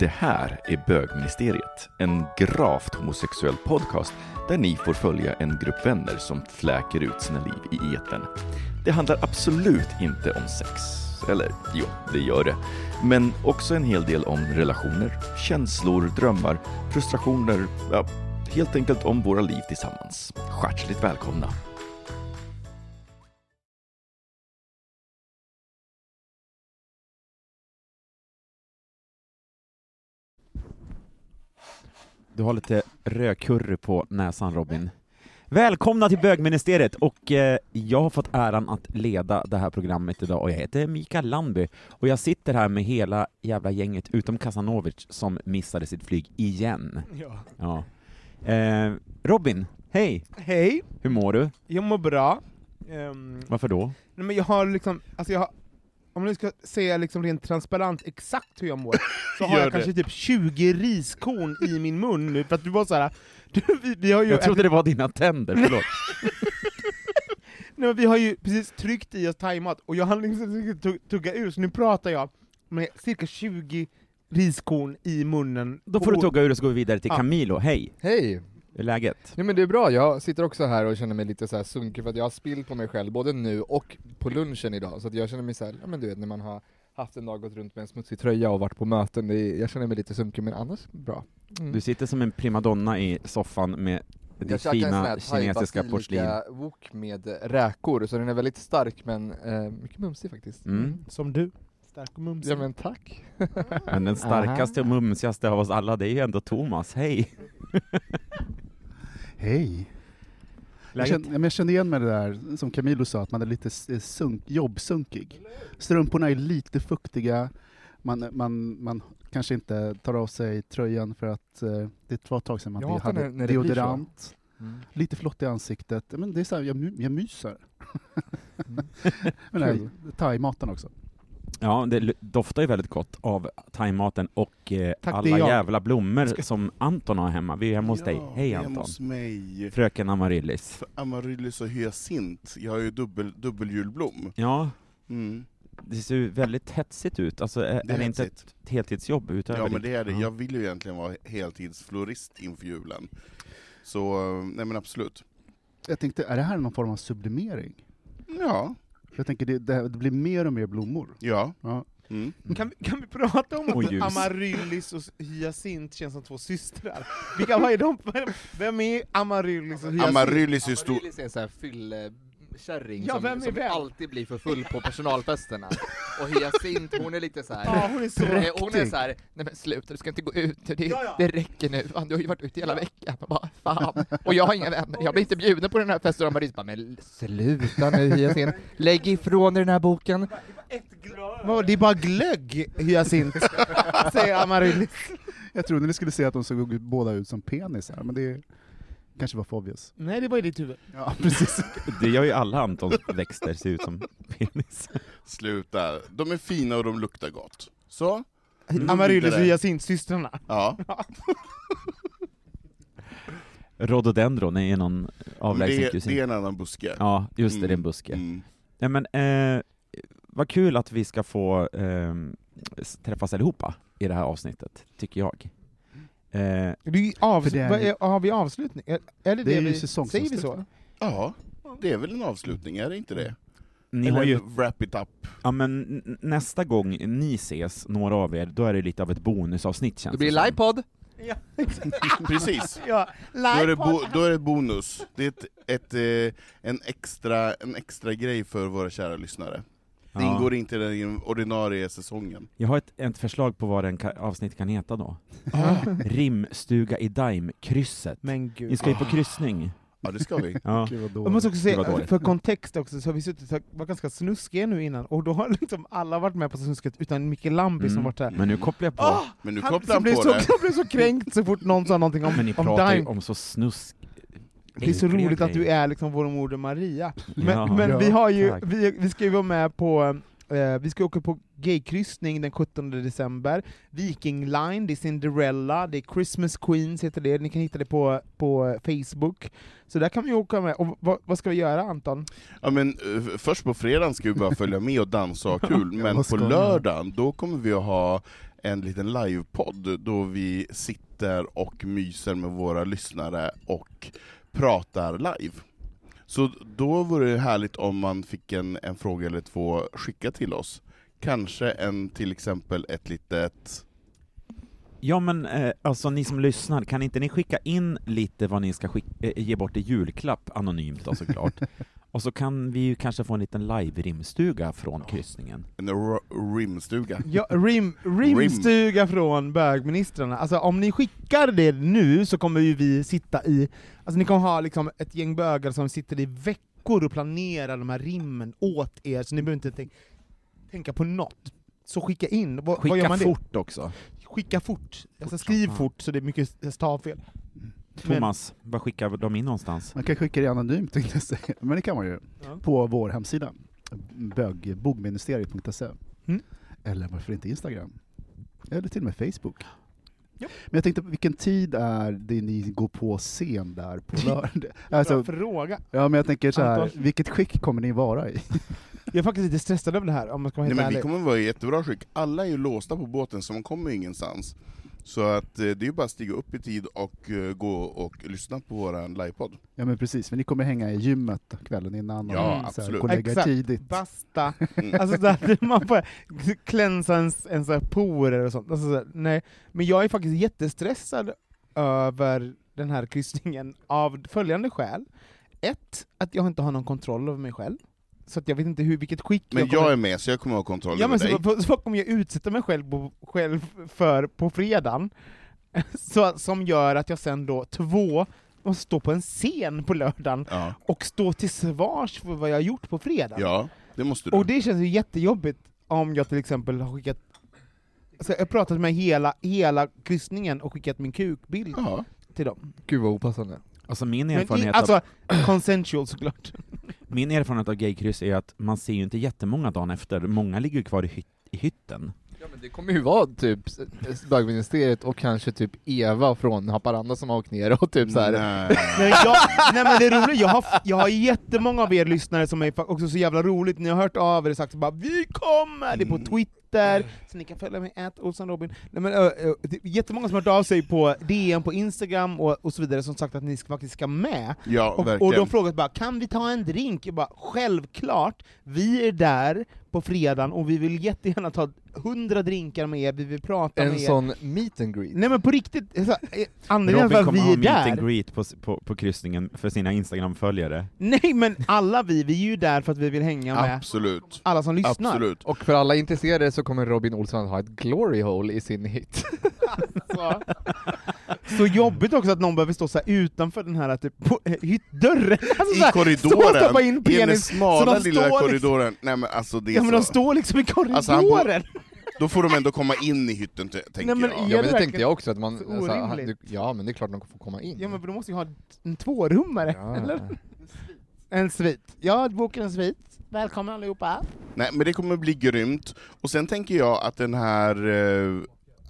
Det här är Bögministeriet, en gravt homosexuell podcast där ni får följa en grupp vänner som fläker ut sina liv i etern. Det handlar absolut inte om sex. Eller jo, det gör det. Men också en hel del om relationer, känslor, drömmar, frustrationer, ja, helt enkelt om våra liv tillsammans. Hjärtligt välkomna! Du har lite rödkurre på näsan Robin. Välkomna till bögministeriet och eh, jag har fått äran att leda det här programmet idag och jag heter Mikael Landby och jag sitter här med hela jävla gänget utom Kasanovic som missade sitt flyg igen. Ja. Ja. Eh, Robin, hej! Hej, Hur mår du? jag mår bra. Ehm, Varför då? nej men jag har liksom, alltså jag har, om du ska säga liksom rent transparent exakt hur jag mår, så har jag det. kanske typ 20 riskorn i min mun nu, för att du var såhär, du, vi, vi har ju Jag trodde det var dina tänder, förlåt. nej, men vi har ju precis tryckt i oss thaimat, och jag hann liksom tugga- ur, så nu pratar jag med cirka 20 riskorn i munnen. Då får du tugga ur och så går vi vidare till Ja. Camilo, hej! Hej! Hur är läget? Nej men det är bra, jag sitter också här och känner mig lite så här sunkig för att jag har spillt på mig själv, både nu och på lunchen idag, så att jag känner mig så här, ja men du vet när man har haft en dag, gått runt med en smutsig tröja och varit på möten, det är, jag känner mig lite sunkig men annars bra. Mm. Du sitter som en primadonna i soffan med ditt jag fina kinesiska porslin. basilika wok med räkor, så den är väldigt stark men eh, mycket mumsig faktiskt. Mm. Som du. Stark och mumsig. Ja men tack! Men den starkaste och mumsigaste av oss alla, det är ju ändå Thomas, hej! Hej! Jag men jag kände igen mig det där som Camilo sa, att man är lite eh, sunk, jobbsunkig. Strumporna är lite fuktiga, man, man, man kanske inte tar av sig tröjan för att eh, det var ett tag sedan man Jag hade när- när deodorant. Mm. Lite flott i ansiktet. Men det är så här, jag, jag myser. Mm. Thai-maten också. Ja, det doftar ju väldigt gott av thaimaten och eh, Tack, alla jävla blommor Ska- som Anton har hemma. Vi är hemma hos dig. Hej Anton! hos mig. Fröken Amaryllis. För Amaryllis och hyacint. Jag har ju dubbel, dubbelhjulblom. Ja, Mm. det ser ju väldigt hetsigt ut. Alltså, är, Det är det inte ett heltidsjobb utöver Ja men det är det. Ja. Jag vill ju egentligen vara heltidsflorist inför julen. Så, eh, nej men absolut. Jag tänkte, är det här någon form av sublimering? Ja, Jag tänker, det, det, det blir mer och mer blommor. ja. Ja. Mm. Men Kan, vi- kan vi prata om att ljus. Amaryllis och Hyacint känns som två systrar? Vilka, vad är de? Vem är Amaryllis och Hyacint? Amaryllis är stor... Amaryllis är sån här fyllekärring Ja, som, är som alltid blir för full på personalfesterna. Och Hyacint, hon är lite så här. Ja, hon är så Eh, Hon är riktig. såhär, nej men sluta du ska inte gå ut, det, Ja, ja. det räcker nu, fan, du har ju varit ute hela veckan, och bara, fan. Och jag har inga vänner, jag blir inte bjuden på den här festen, och Marie bara, men sluta nu Hyacint, lägg ifrån dig den här boken. Det är bara glögg, Hyacint, säger Amaryllis. Jag trodde ni skulle säga att de såg båda ut som penisar, men det kanske var för obvious. Nej, det var i ditt huvud. Ja, precis. Det gör ju alla Antons växter se ut som penis. Sluta. De är fina och de luktar gott. Så? Mm. Amaryllis och Vidare. Hyacint, systrarna. Ja. Rhododendron är någon avlägsen Det, kusin. det är en annan buske. Ja, just det, det är en Mm, buske. Mm. Nej, men, eh, vad kul att vi ska få eh, träffas allihopa i det här avsnittet, tycker jag. Eh, Det är ju av, För det är- har vi avslutning? Är, är det Det är vi, säger vi så? Ja, det är väl en avslutning, är det inte det? ni Eller har ju, wrap it up. ja men nästa gång ni ses, några av er, då är det lite av ett bonusavsnitt känns Det blir som. livepod! Ja, Precis. ja. Då är, det bo, då är det bonus. Det är ett, ett, eh, en, extra, en extra grej för våra kära lyssnare. Det Ja. ingår inte i den ordinarie säsongen. Jag har ett, ett förslag på vad en ka- avsnitt kan heta då. Ah, Rimstuga i Daim, krysset. Men Ni ska ju på kryssning. Ja, det ska vi. Ja. Gud vad Jag måste också säga, för kontext också, så har vi suttit och varit ganska snuskiga nu innan, och då har liksom alla varit med på snusket utan Micke Lamby som Mm. varit där. Men nu kopplar jag på. Åh! Men nu Han, kopplar så han blev på så, det. Han blev så kränkt så fort någon sa någonting om, Men ni om pratar ju Dime. om så snusk... Det är så roligt att du grejer. är liksom vår moder Maria. Men, Ja. men Ja, vi har ju, tack. vi, vi ska ju vara med på, eh, vi ska åka på gaykryssning den 17 december, Viking Line, det är Cinderella, det är Christmas Queens heter det, ni kan hitta det på, på Facebook. Så där kan vi åka med, och vad, vad ska vi göra Anton? Ja, men, eh, först på fredagen ska vi bara följa med och dansa och ha kul, men på lördagen då kommer vi att ha en liten livepodd då vi sitter och myser med våra lyssnare och pratar live. Så då vore det härligt om man fick en, en fråga eller två skicka till oss. Kanske en till exempel ett litet... Ja men eh, alltså ni som lyssnar, kan inte ni skicka in lite vad ni ska skick- eh, ge bort i julklapp, anonymt då såklart? Och så kan vi ju kanske få en liten live-rimstuga från kryssningen. En rimstuga. Ja, rim, rimstuga från bögministrarna. Alltså om ni skickar det nu så kommer ju vi sitta i, alltså ni kommer ha liksom ett gäng bögar som sitter i veckor och planerar de här rimmen åt er, så ni behöver inte tänk, tänka på något. Så skicka in, vad, vad gör Skicka man det? fort också. Skicka fort. Alltså skriv fan. fort så det är mycket stavfel. Men- Thomas, vad skickar de in någonstans? Man kan skicka det anonymt tänkte jag säga, men det kan man ju. Ja. På vår hemsida, bög, bogministeriet.se. Mm. Eller varför inte Instagram? Eller till och med Facebook. Ja. Men jag tänkte, vilken tid är det ni går på scen där på lördag? Bra alltså, fråga. ja men jag tänker så här, vilket skick kommer ni vara i? Jag är faktiskt lite stressad över det här, om man ska vara Nej, helt men vi kommer vara i jättebra skick. Alla är ju låsta på båten, så man kommer ingenstans. Så att eh, det är ju bara att stiga upp i tid och eh, gå och lyssna på våran livepodd. Ja men precis, men ni kommer hänga i gymmet kvällen innan och Ja, här, absolut. och lägga er Exakt. tidigt. Basta. Mm. Alltså där man får klänsa ens, ens så här porer och sånt. Alltså, så här, nej. Men jag är faktiskt jättestressad över den här kryssningen av följande skäl. Ett, att jag inte har någon kontroll över mig själv. Så att jag vet inte hur, vilket skick Men jag kommer... jag är med, så jag kommer ha kontroll Ja över men dig. så, vad- vad kommer jag utsätta mig själv, på, själv för på fredagen? Så, som gör att jag sen då, två, måste stå på en scen på lördagen Ja. och stå till svars för vad jag har gjort på fredagen. ja, det måste du. Och det känns ju jättejobbigt om jag till exempel har skickat så jag har pratat med hela, hela kryssningen och skickat min kukbild Ja. till dem. Gud vad opassande. Alltså min Men i, erfarenhet, av, alltså, consensual såklart. Min erfarenhet av gaykryss är att man ser ju inte jättemånga dagen efter, många ligger ju kvar i, hyt, i hytten. Ja men det kommer ju vara typ bögministeriet och kanske typ Eva från Haparanda som har åkt ner och typ så här. Nej. nej, jag, nej men det är roligt, jag har, jag har jättemånga av er lyssnare som är också så jävla roligt, ni har hört av er och sagt så bara 'Vi kommer!' Det är på Mm. Twitter, så ni kan följa mig, ät Olsson Robin. Nej, men, ö, ö, det är jättemånga som har hört av sig på DM, på Instagram och, och så vidare, som sagt att ni ska, faktiskt ska med. Ja, Och, och verkligen. de frågat bara 'Kan vi ta en drink?' Jag bara 'Självklart, vi är där på fredagen och vi vill jättegärna ta 100 drinkar med er, vi vill prata En med er' sån meet and greet. Nej men på riktigt, så, eh, anledningen Robin till att kommer vi ha är meet and där greet på, på, på kryssningen för sina Instagram-följare. Nej men alla vi, vi är ju där för att vi vill hänga med Absolut. alla som lyssnar. Absolut. Och för alla intresserade så kommer Robin Olsson att ha ett glory hole i sin hit. Så. så jobbigt också att någon behöver stå så här utanför den här typ, på, eh, hyttdörren. Alltså, så I här, korridoren, stå och stoppa in i den penis, smala de lilla liksom- korridoren. Nej men alltså det är Ja men de så... står liksom i korridoren! Alltså, han bor- Då får de ändå komma in i hytten, t- tänker Nej, men jag. Ja det men det verkligen tänkte jag också, att man, så alltså, han, du, ja men det är klart de får komma in. Ja men de måste ju ha en tvårummare, Ja. eller? En svit. Jag bokar en svit. Välkomna allihopa. Nej men det kommer bli grymt. Och sen tänker jag att den här eh,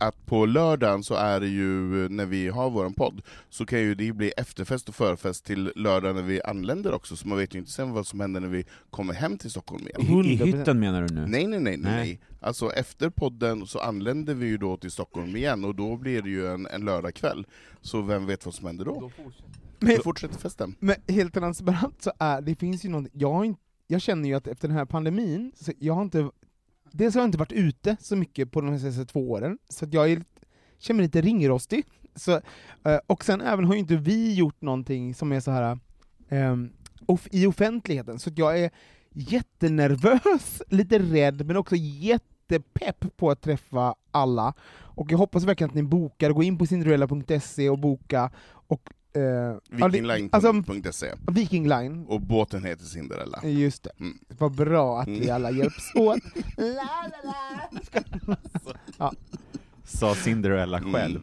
att på lördagen så är det ju, när vi har våran podd, så kan ju det bli efterfest och förfest till lördag när vi anländer också, så man vet ju inte sen vad som händer när vi kommer hem till Stockholm igen. I, I 100%. hytten menar du nu? Nej, nej, nej, nej, Nej. Alltså efter podden så anländer vi ju då till Stockholm igen, och då blir det ju en, en lördagkväll. Så vem vet vad som händer då? Men, Då fortsätter festen. men helt transparent så är det finns ju någonting, jag har inte jag känner ju att efter den här pandemin, så jag har inte, dels har jag inte varit ute så mycket på de senaste två åren, så att jag är, känner mig lite ringrostig. Så, eh, och sen även har ju inte vi gjort någonting som är så här um, off- i offentligheten, så att jag är jättenervös, lite rädd, men också jättepepp på att träffa alla. Och jag hoppas verkligen att ni bokar, gå in på cinderella.se och boka, och eh, det- alltså, Vikingline.se. Viking Line, Och båten heter Cinderella. just det. Mm. Vad bra att vi Mm. alla hjälps åt. La, la, la. Sa Cinderella Mm. själv.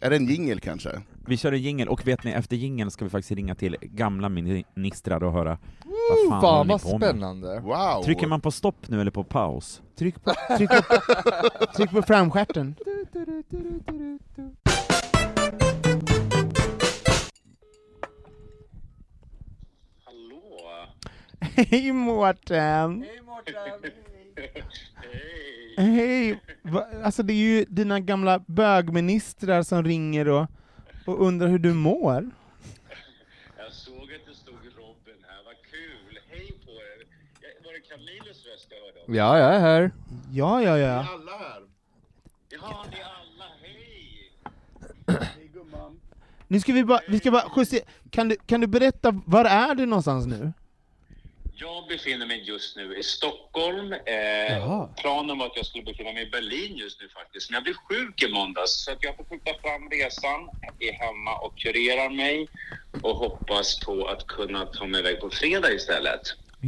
Är det en jingel kanske? Vi kör en jingel, och vet ni, efter jingeln ska vi faktiskt ringa till gamla ministrar och höra vad fan, Fan vad spännande. Wow! Trycker man på stopp nu eller på paus? Tryck på, tryck på, tryck på framstjärten. Hej Mårten! Hej! Hej! Va, alltså det är ju dina gamla bögministrar som ringer och, och undrar hur du mår. Jag såg att det stod Robin här, vad kul! Hej på er! Var det Camillus röst jag hörde? om? Ja, jag är här. Ja, ja, ja. Alla här! Ja, det är alla, hej! Nu ska vi bara, vi ska bara justera. Kan du, kan du berätta, var är du någonstans nu? Jag befinner mig just nu i Stockholm. Eh, planen var att jag skulle befinna mig i Berlin just nu faktiskt, men jag blev sjuk i måndags så att jag får skjuta fram resan, är hemma och kurerar mig och hoppas på att kunna ta mig iväg på fredag istället.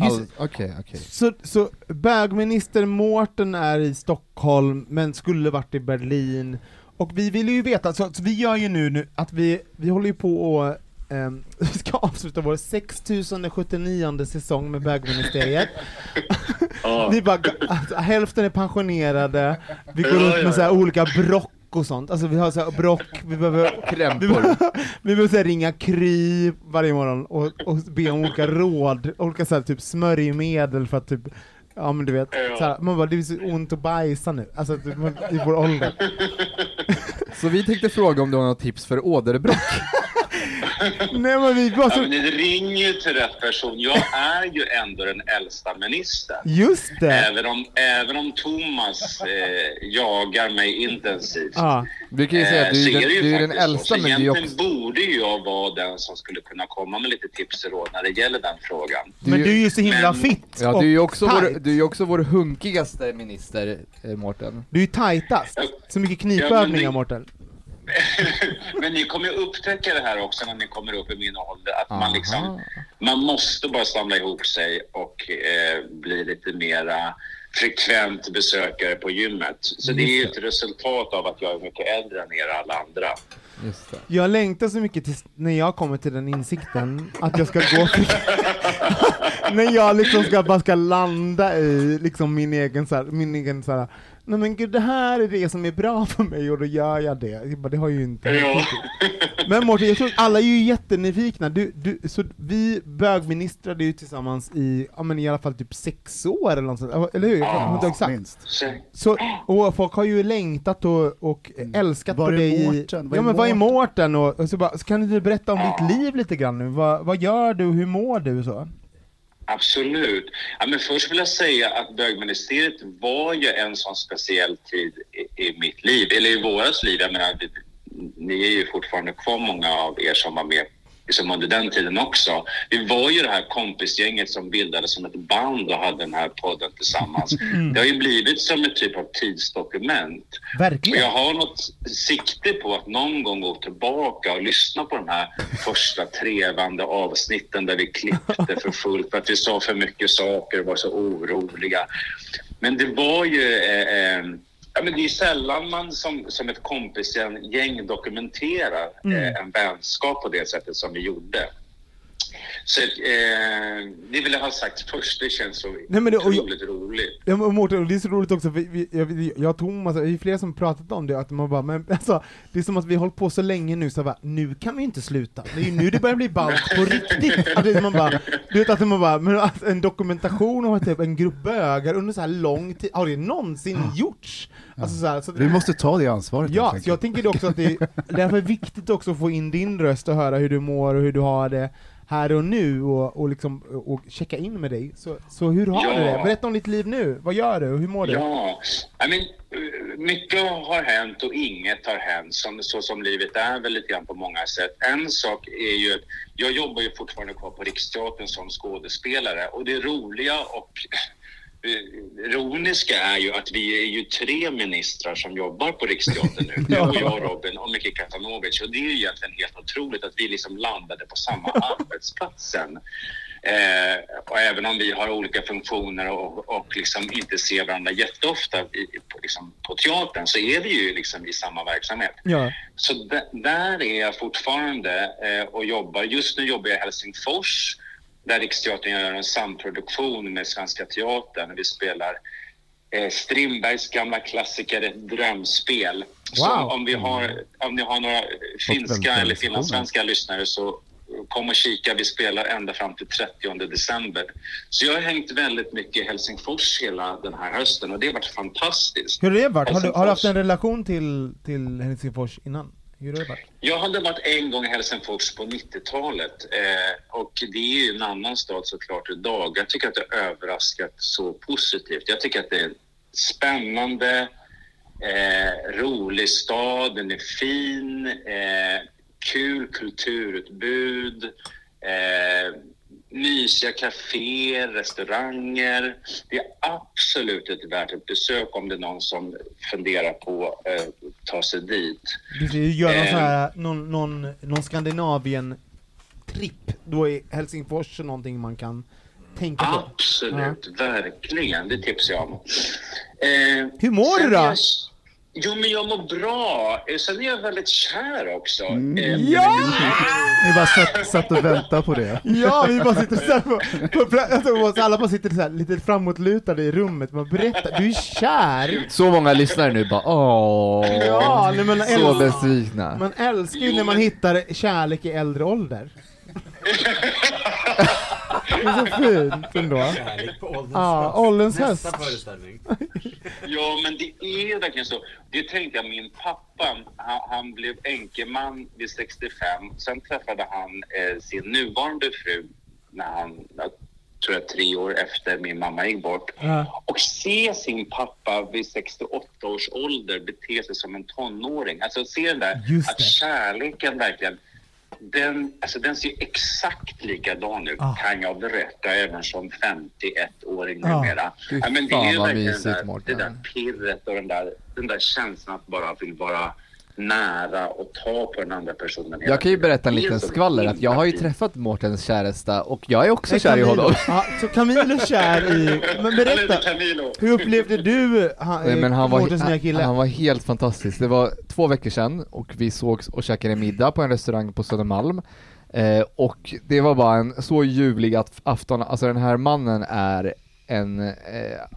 All- Okej, okej. Så, så bögminister Mårten är i Stockholm, men skulle varit i Berlin. Och vi vill ju veta, så, så vi gör ju nu, nu att vi, vi håller ju på och ehm, vi ska avsluta vår 6079 säsong med bögministeriet. Vi bara, alltså, hälften är pensionerade, vi går runt med så olika brock och sånt, alltså vi har så här brock, vi behöver vi Krämpor. behöver, vi behöver så här ringa Kry varje morgon och, och be om olika råd, olika så här, typ smörjmedel för att typ Ja men du vet, Ja. så här, man bara, det är så ont att bajsa nu, alltså typ, i vår ålder. Så vi tänkte fråga om du har något tips för åderbråck? Nej men vi bara Ja, så, men ni ringer ju till rätt person. Jag är ju ändå den äldsta ministern. just det! Även om, även om Thomas eh, jagar mig intensivt. Ja, Vi kan ju säga att Eh, du, är den- det du är den faktiskt så. äldsta, Så men du egentligen också... borde ju jag vara den som skulle kunna komma med lite tips och råd när det gäller den frågan. men du är ju så himla men- fit Ja, och du är ju också, tight. vår, du är ju också vår hunkigaste minister, eh, Mårten. Du är ju tajtast, så mycket knipövningar Ja, men Mårten. Men ni kommer ju upptäcka det här också när ni kommer upp i min ålder. Att Aha. man liksom, man måste bara samla ihop sig och eh, bli lite mera frekvent besökare på gymmet. Så det är ju ett resultat av att jag är mycket äldre än er alla andra. Just det. Jag längtar så mycket tills när jag kommer till den insikten, att jag ska gå för... när jag liksom ska, bara ska landa i liksom min egen så här, min egen så här, nej men gud det här är det som är bra för mig och då gör jag det. Jag bara, det har ju inte Ja. Men Mårten, jag tror att alla är ju jättenyfikna, du, du, så vi bögministrade ju tillsammans i, ja men i alla fall typ sex år eller något sånt, eller hur? Jag inte ihåg exakt. Minst. Så, och folk har ju längtat och, och älskat Var på dig Mårten? Var ja men vad är Mårten? Mårten? Och, och så, bara, så kan du berätta om ditt liv lite grann nu, vad, vad gör du, hur mår du och så? Absolut. Ja, men först vill jag säga att bögministeriet var ju en sån speciell tid i, i mitt liv, eller i våras liv. Jag menar, vi- ni är ju fortfarande kvar, många av er som var med liksom under den tiden också. Vi var ju det här kompisgänget som bildades som ett band och hade den här podden tillsammans. Det har ju blivit som ett typ av tidsdokument. Och Verkligen. jag har något sikte på att någon gång gå tillbaka och lyssna på de här första trevande avsnitten där vi klippte för fullt för att vi sa för mycket saker och var så oroliga. Men det var ju... Eh, eh, ja, men det är sällan man som, som ett kompisgäng dokumenterar eh, en vänskap på det sättet som vi gjorde. Så eh, det vill jag ha sagt först. Det känns så Nej, men det- och jag- otroligt roligt. Ja, men Mårten, det är så roligt också, för vi, jag, jag och Thomas, det är flera som pratat om det, att man bara, men alltså, det är som att vi har hållit på så länge nu, så bara, nu kan vi inte sluta. Det är ju nu det börjar bli ballt på riktigt. Att det, är man bara, du vet att man bara, men att en dokumentation av typ en grupp bögar under så här lång tid, har det någonsin gjorts? Alltså, så här, så, Vi måste ta det ansvaret Ja, jag tänker också att det är därför är viktigt också att få in din röst och höra hur du mår och hur du har det här och nu och, och, liksom, och checka in med dig. Så, så hur har Ja. du det? Berätta om ditt liv nu. Vad gör du och hur mår du? Ja, I mean, eh, mycket har hänt och inget har hänt, som, så som livet är väl lite grann på många sätt. En sak är ju att jag jobbar ju fortfarande kvar på Riksteatern som skådespelare och det roliga och ironiska är ju att vi är ju tre ministrar som jobbar på Riksteatern nu. Du och jag, Robin, och Miki Katanovic. Och det är ju egentligen helt otroligt att vi liksom landade på samma arbetsplats sen. Eh, och även om vi har olika funktioner och, och liksom inte ser varandra jätteofta i, på, liksom, på teatern så är vi ju liksom i samma verksamhet. Ja. Så där är jag fortfarande eh, och jobbar. Just nu jobbar jag i Helsingfors där Riksteatern gör en samproduktion med Svenska Teatern. Vi spelar eh, Strindbergs gamla klassiker Ett drömspel. Så Wow. om, vi har, om ni har några finska eller finlandssvenska lyssnare så kom och kika. Vi spelar ända fram till 30 december. Så jag har hängt väldigt mycket i Helsingfors hela den här hösten och det har varit fantastiskt. Hur har det varit? Har du, har du haft en relation till, till Helsingfors innan? Hur har det varit? Jag hade varit en gång i Helsingfors på 90-talet eh, och det är ju en annan stad såklart idag. Jag tycker att det överraskat så positivt. Jag tycker att det är en spännande, eh, rolig stad. Den är fin, eh, kul kulturutbud, eh, mysiga kaféer, restauranger. Det är absolut ett värt ett besök om det är någon som funderar på eh, ta sig dit. Du göra någon, Eh. här, någon, någon, någon Skandinavien-tripp. Då är Helsingfors någonting man kan tänka på. Absolut, verkligen. Det tipsar jag om. Eh, Hur mår du då? Jag, jo, men jag mår bra. Eh, Sen är jag väldigt kär också. Mm. Eh, Ja! Ni bara satt, satt och väntade på det. Ja, vi bara sitter så här på, på, på alltså, alla bara sitter så här, lite framåtlutade i rummet, man berättar, du är kär! Så många lyssnare nu bara åh, Ja, nej, men så besvikna. Man älskar ju när man hittar kärlek i äldre ålder. Det är så fint ändå. Kärlek på ålderns Ja, höst. ålderns Nästa höst. föreställning. Ja, men det är verkligen så. Det tänkte jag, min pappa, han, han blev enkeman vid 65. Sen träffade han eh, sin nuvarande fru när han, jag tror jag, tre år efter min mamma gick bort. Ja. Och se sin pappa vid 68 års ålder bete sig som en tonåring. Alltså se den där, Just att det. kärleken verkligen den, alltså den ser exakt likadan ut, Ah. kan jag berätta, även som 51-åring Ah. numera. Ja, men det är ju verkligen mysigt, där, det där pirret och den där, den där känslan att bara vill vara nära och ta på den andra personen. Jag kan ju berätta en liten skvaller att jag har ju träffat Mårtens käresta och jag är också Är kär i honom. Ja, så Camilo är kär i... Men berätta, hur upplevde du han, Nej, men han, var, Mårtens nya kille? han, var helt fantastisk. Det var två veckor sedan och vi sågs och käkade middag på en restaurang på Södermalm. Eh, och det var bara en så ljuvlig afton, alltså den här mannen är en, eh,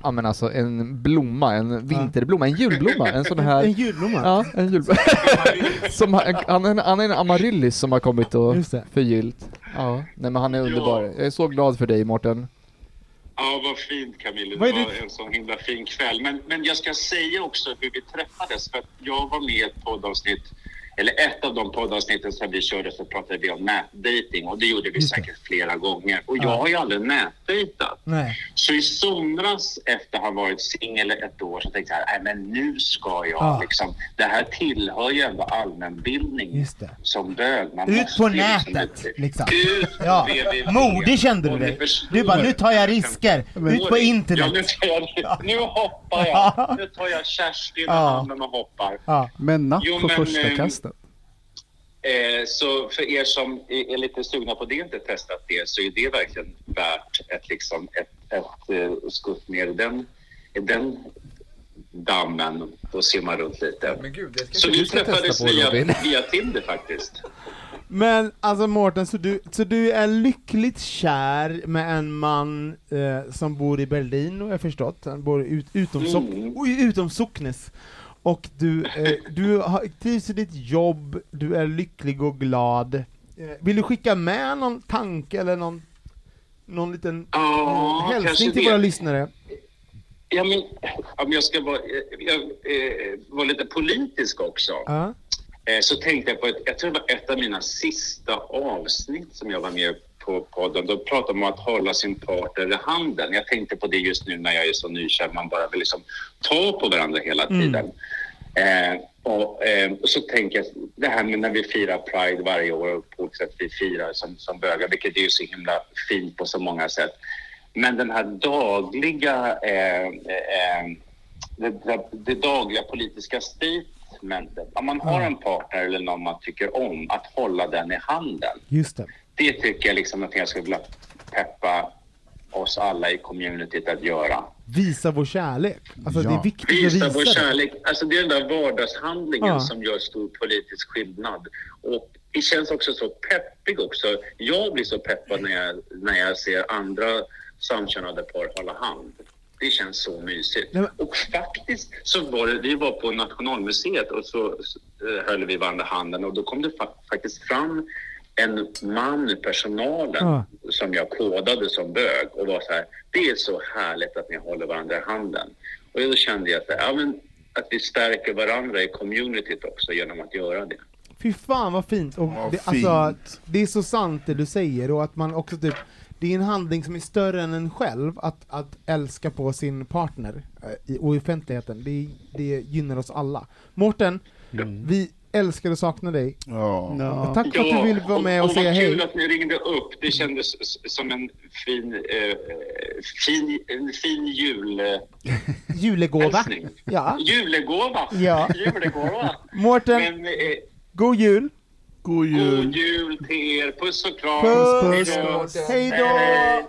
ja men alltså en blomma, en vinterblomma, en julblomma, en sån här En julblomma? Ja, en julblomma. som han, han, är en- han är en amaryllis som har kommit och förgyllt. Ja, nej men han är underbar. Jag är så glad för dig Mårten. Ja, vad fint Camilla. Vad Det är var det- en sån himla fin kväll. Men, men jag ska säga också hur vi träffades. För att jag var med i ett poddavsnitt, eller ett av de poddavsnitten som vi körde så pratade vi om nätdating och det gjorde vi säkert flera gånger. Och Ja. jag har ju aldrig nätdejtat. Så i somras efter att ha varit singel ett år så tänkte jag, nej men nu ska jag Ja. liksom, det här tillhör ju ändå allmänbildning som bög. Man Ut på liksom nätet, liksom. Ut Ja, modig kände du dig. Du bara, nu tar jag risker. Ut på Ja, internet. nu, tar jag, nu hoppar Ja. jag. Nu tar jag Kerstin i Ja. handen och hoppar. Ja. Men natt Jo, på men, första eh, kastet. Eh, så för er som är är lite sugna på det och inte testat det så är det verkligen värt ett, liksom, ett, ett, eh, skutt ner i den, den dammen. Ser man runt lite. Men gud, det Så vi du ska träffades via, via Tinder faktiskt. Men alltså Mårten, så du, så du är lyckligt kär med en man eh, som bor i Berlin, har jag förstått. Han bor ut, utom, sock, Mm. utom Socknes. Och du, eh, du har, trivs i ditt jobb, du är lycklig och glad. Eh, vill du skicka med någon tanke eller någon, någon liten Ja, hälsning till det. våra lyssnare? Ja, men, om jag ska vara, eh, jag, eh, vara lite politisk också. Ja. Eh, så tänkte jag på ett, jag tror det var ett av mina sista avsnitt som jag var med på podden, då pratar man om att hålla sin partner i handen. Jag tänkte på det just nu när jag är så nykär, man bara vill liksom ta på varandra hela Mm. tiden. Eh, och, eh, och så tänker jag, det här med när vi firar Pride varje år och på olika sätt vi firar som, som bögar, vilket är ju så himla fint på så många sätt. Men den här dagliga, eh, eh, det, det, det dagliga politiska statementet, om man har en partner eller någon man tycker om, att hålla den i handen. Just det. Det tycker jag liksom att jag skulle vilja peppa oss alla i communityt att göra. Visa vår kärlek. Alltså det är Ja. viktigt att Visa visa vår det. kärlek. Alltså det är den där vardagshandlingen Ja. som gör stor politisk skillnad. Och det känns också så peppig också. Jag blir så peppad när jag, när jag ser andra samkönade par hålla hand. Det känns så mysigt. Nej, men- Och faktiskt så var det, vi var på Nationalmuseet och så eh, höll vi varandra handen och då kom det fa- faktiskt fram en man i personalen Ja. som jag kodade som bög och var så här, det är så härligt att ni håller varandra i handen. Och då kände jag att, ja, men, att vi stärker varandra i communityt också genom att göra det. Fy fan vad fint! Och Vad det, alltså, fint. det är så sant det du säger, och att man också typ det är en handling som är större än en själv, att, att älska på sin partner eh, i, och i offentligheten. Det, det gynnar oss alla. Mårten, vi älskar och saknar dig. Ja. Ja. Tack för att du ville vara med och, och säga vad kul hej. att ni ringde upp. Det kändes som en fin, eh, fin, en fin julhälsning. Julegåva. Ja. Julegåva! Ja. Julegåva! Mårten, Men eh, god jul! God jul! god jul till er. Puss och kram. Puss, Hej då. puss! Hej då!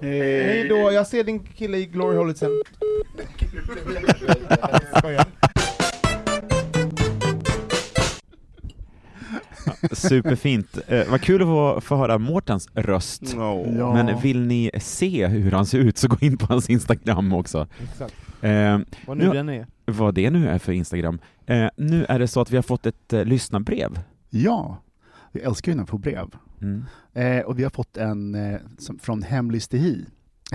Hej då! Jag ser din kille i Glory Hole sen. Superfint. Eh, vad kul att få, få höra Mårtens röst. Ja. Ja. Men vill ni se hur han ser ut så gå in på hans Instagram också. Exakt. Eh, Vad nu Nu- den är. vad det nu är för Instagram. Eh, nu är det så att vi har fått ett eh, lyssnarbrev. Ja, vi älskar ju när vi får brev. Mm. Eh, och vi har fått en eh, som, från Hemlig Stehi.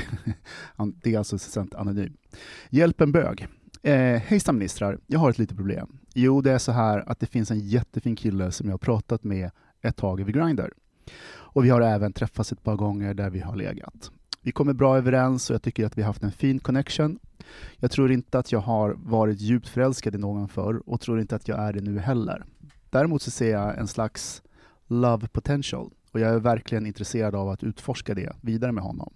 Han- det är alltså assistent anonym. Hjälp en bög. Eh, Hejsan ministrar, jag har ett litet problem. Jo, det är så här att det finns en jättefin kille som jag har pratat med ett tag över Grindr. Och vi har även träffats ett par gånger där vi har legat. Vi kommer bra överens och jag tycker att vi har haft en fin connection. Jag tror inte att jag har varit djupt förälskad i någon förr och tror inte att jag är det nu heller. Däremot så ser jag en slags love potential och jag är verkligen intresserad av att utforska det vidare med honom.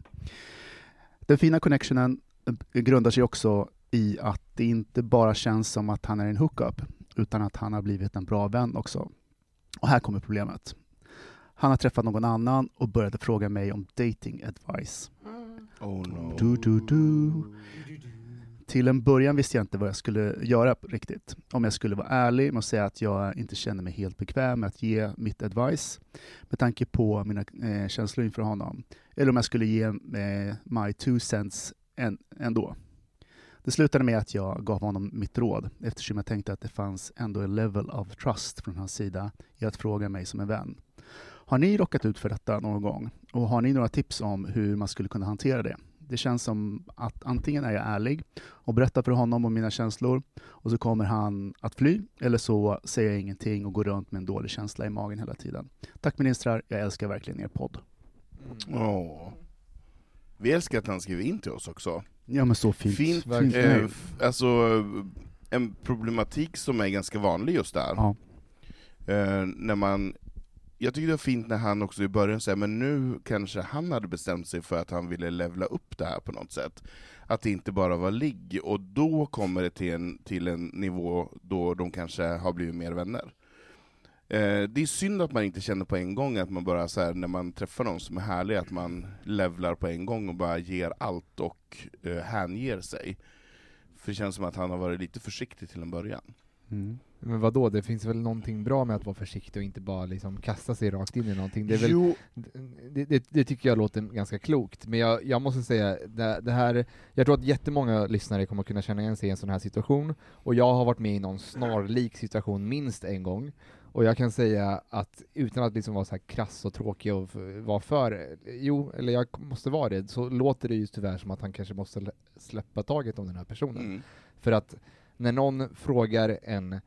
Den fina connectionen eh, grundar sig också i att det inte bara känns som att han är en hookup utan att han har blivit en bra vän också. Och här kommer problemet. Han har träffat någon annan och började fråga mig om dating advice. Oh no. Du, du, du. Till en början visste jag inte vad jag skulle göra riktigt. Om jag skulle vara ärlig med att säga att jag inte känner mig helt bekväm med att ge mitt advice med tanke på mina eh, känslor inför honom. Eller om jag skulle ge eh, my two cents en, ändå. Det slutade med att jag gav honom mitt råd eftersom jag tänkte att det fanns ändå en level of trust från hans sida i att fråga mig som en vän. Har ni råkat ut för detta någon gång? Och har ni några tips om hur man skulle kunna hantera det? Det känns som att antingen är jag ärlig och berättar för honom om mina känslor och så kommer han att fly, eller så säger jag ingenting och går runt med en dålig känsla i magen hela tiden. Tack ministrar, jag älskar verkligen er podd. Åh. Vi älskar att han skriver in till oss också. Ja men så fint. Fint, Fint eh, alltså en problematik som är ganska vanlig just där. Ja. Eh, när man, jag tycker det var fint när han också i början sa men nu kanske han hade bestämt sig för att han ville levla upp det här på något sätt. Att det inte bara var ligg, och då kommer det till en, till en nivå då de kanske har blivit mer vänner. Eh, det är synd att man inte känner på en gång att man bara så här, när man träffar någon som är härlig, att man levlar på en gång och bara ger allt och eh, hänger sig. För det känns som att han har varit lite försiktig till en början. Mm. Men vad då? det finns väl någonting bra med att vara försiktig och inte bara liksom kasta sig rakt in i någonting. Det, väl, det, det, det tycker jag låter ganska klokt, men jag, jag måste säga, det, det här, jag tror att jättemånga lyssnare kommer kunna känna igen sig i en sån här situation, och jag har varit med i någon snarlik situation minst en gång, och jag kan säga att utan att liksom vara så här krass och tråkig och vara för, jo, eller jag måste vara det, så låter det ju tyvärr som att han kanske måste lä- släppa taget om den här personen. mm. För att när någon frågar en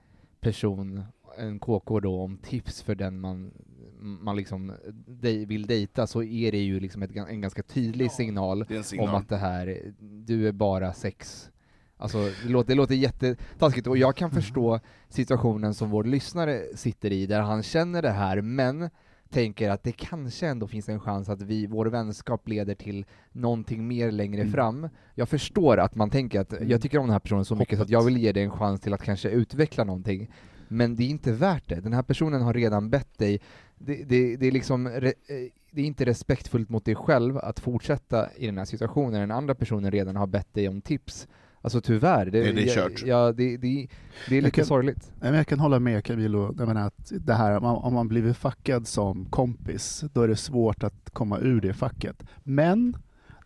person en KK då om tips för den man, man liksom dej, vill dejta så är det ju liksom ett, en ganska tydlig signal, en signal. om att det här, du är bara sex. Alltså det låter, det låter jättetaskigt och jag kan förstå situationen som vår lyssnare sitter i, där han känner det här, men tänker att det kanske ändå finns en chans att vi, vår vänskap leder till någonting mer längre Mm. fram. Jag förstår att man tänker att jag tycker om den här personen så mycket så att jag vill ge dig en chans till att kanske utveckla någonting. Men det är inte värt det. Den här personen har redan bett dig. Det, det, det är liksom re, eh, det är inte respektfullt mot dig själv att fortsätta i den här situationen. Den andra personen redan har bett dig om tips. Alltså tyvärr, det, Är det jag- kört? Ja, det, det, det är Jag lite kan- sorgligt. Nej, jag kan hålla med Camilo, jag menar att det här, om man, blivit fackad som kompis, då är det svårt att komma ur det facket. Men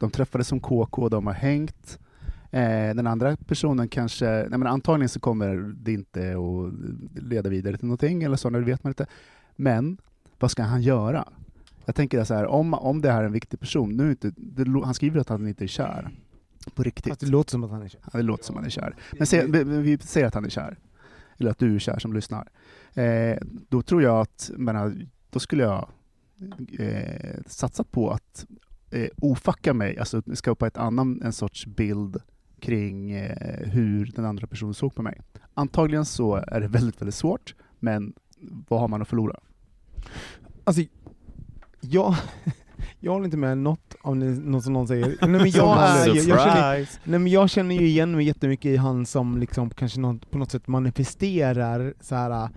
de träffades som KK, de har hängt, eh, den andra personen kanske, nej men antagligen så kommer det inte att leda vidare till någonting eller så, det vet man inte. Men vad ska han göra? Jag tänker så här, om, om det här är en viktig person, nu är inte, det, han skriver att han inte är kär. På riktigt. Fast det låter som att han är kär. Ja, det låter som han är kär. Men se, vi, vi säger att han är kär. Eller att du är kär som lyssnar. Eh, då tror jag att, menar, då skulle jag eh, satsa på att eh, ofacka mig, alltså skapa ett annan, en sorts bild kring eh, hur den andra personen såg på mig. Antagligen så är det väldigt, väldigt svårt, men vad har man att förlora? Alltså, jag, jag håller inte med något av ni- något som någon säger. Nej, men jag, är, jag, jag, känner, nej, men jag känner ju igen mig jättemycket i han som liksom kanske något, på något sätt manifesterar så här,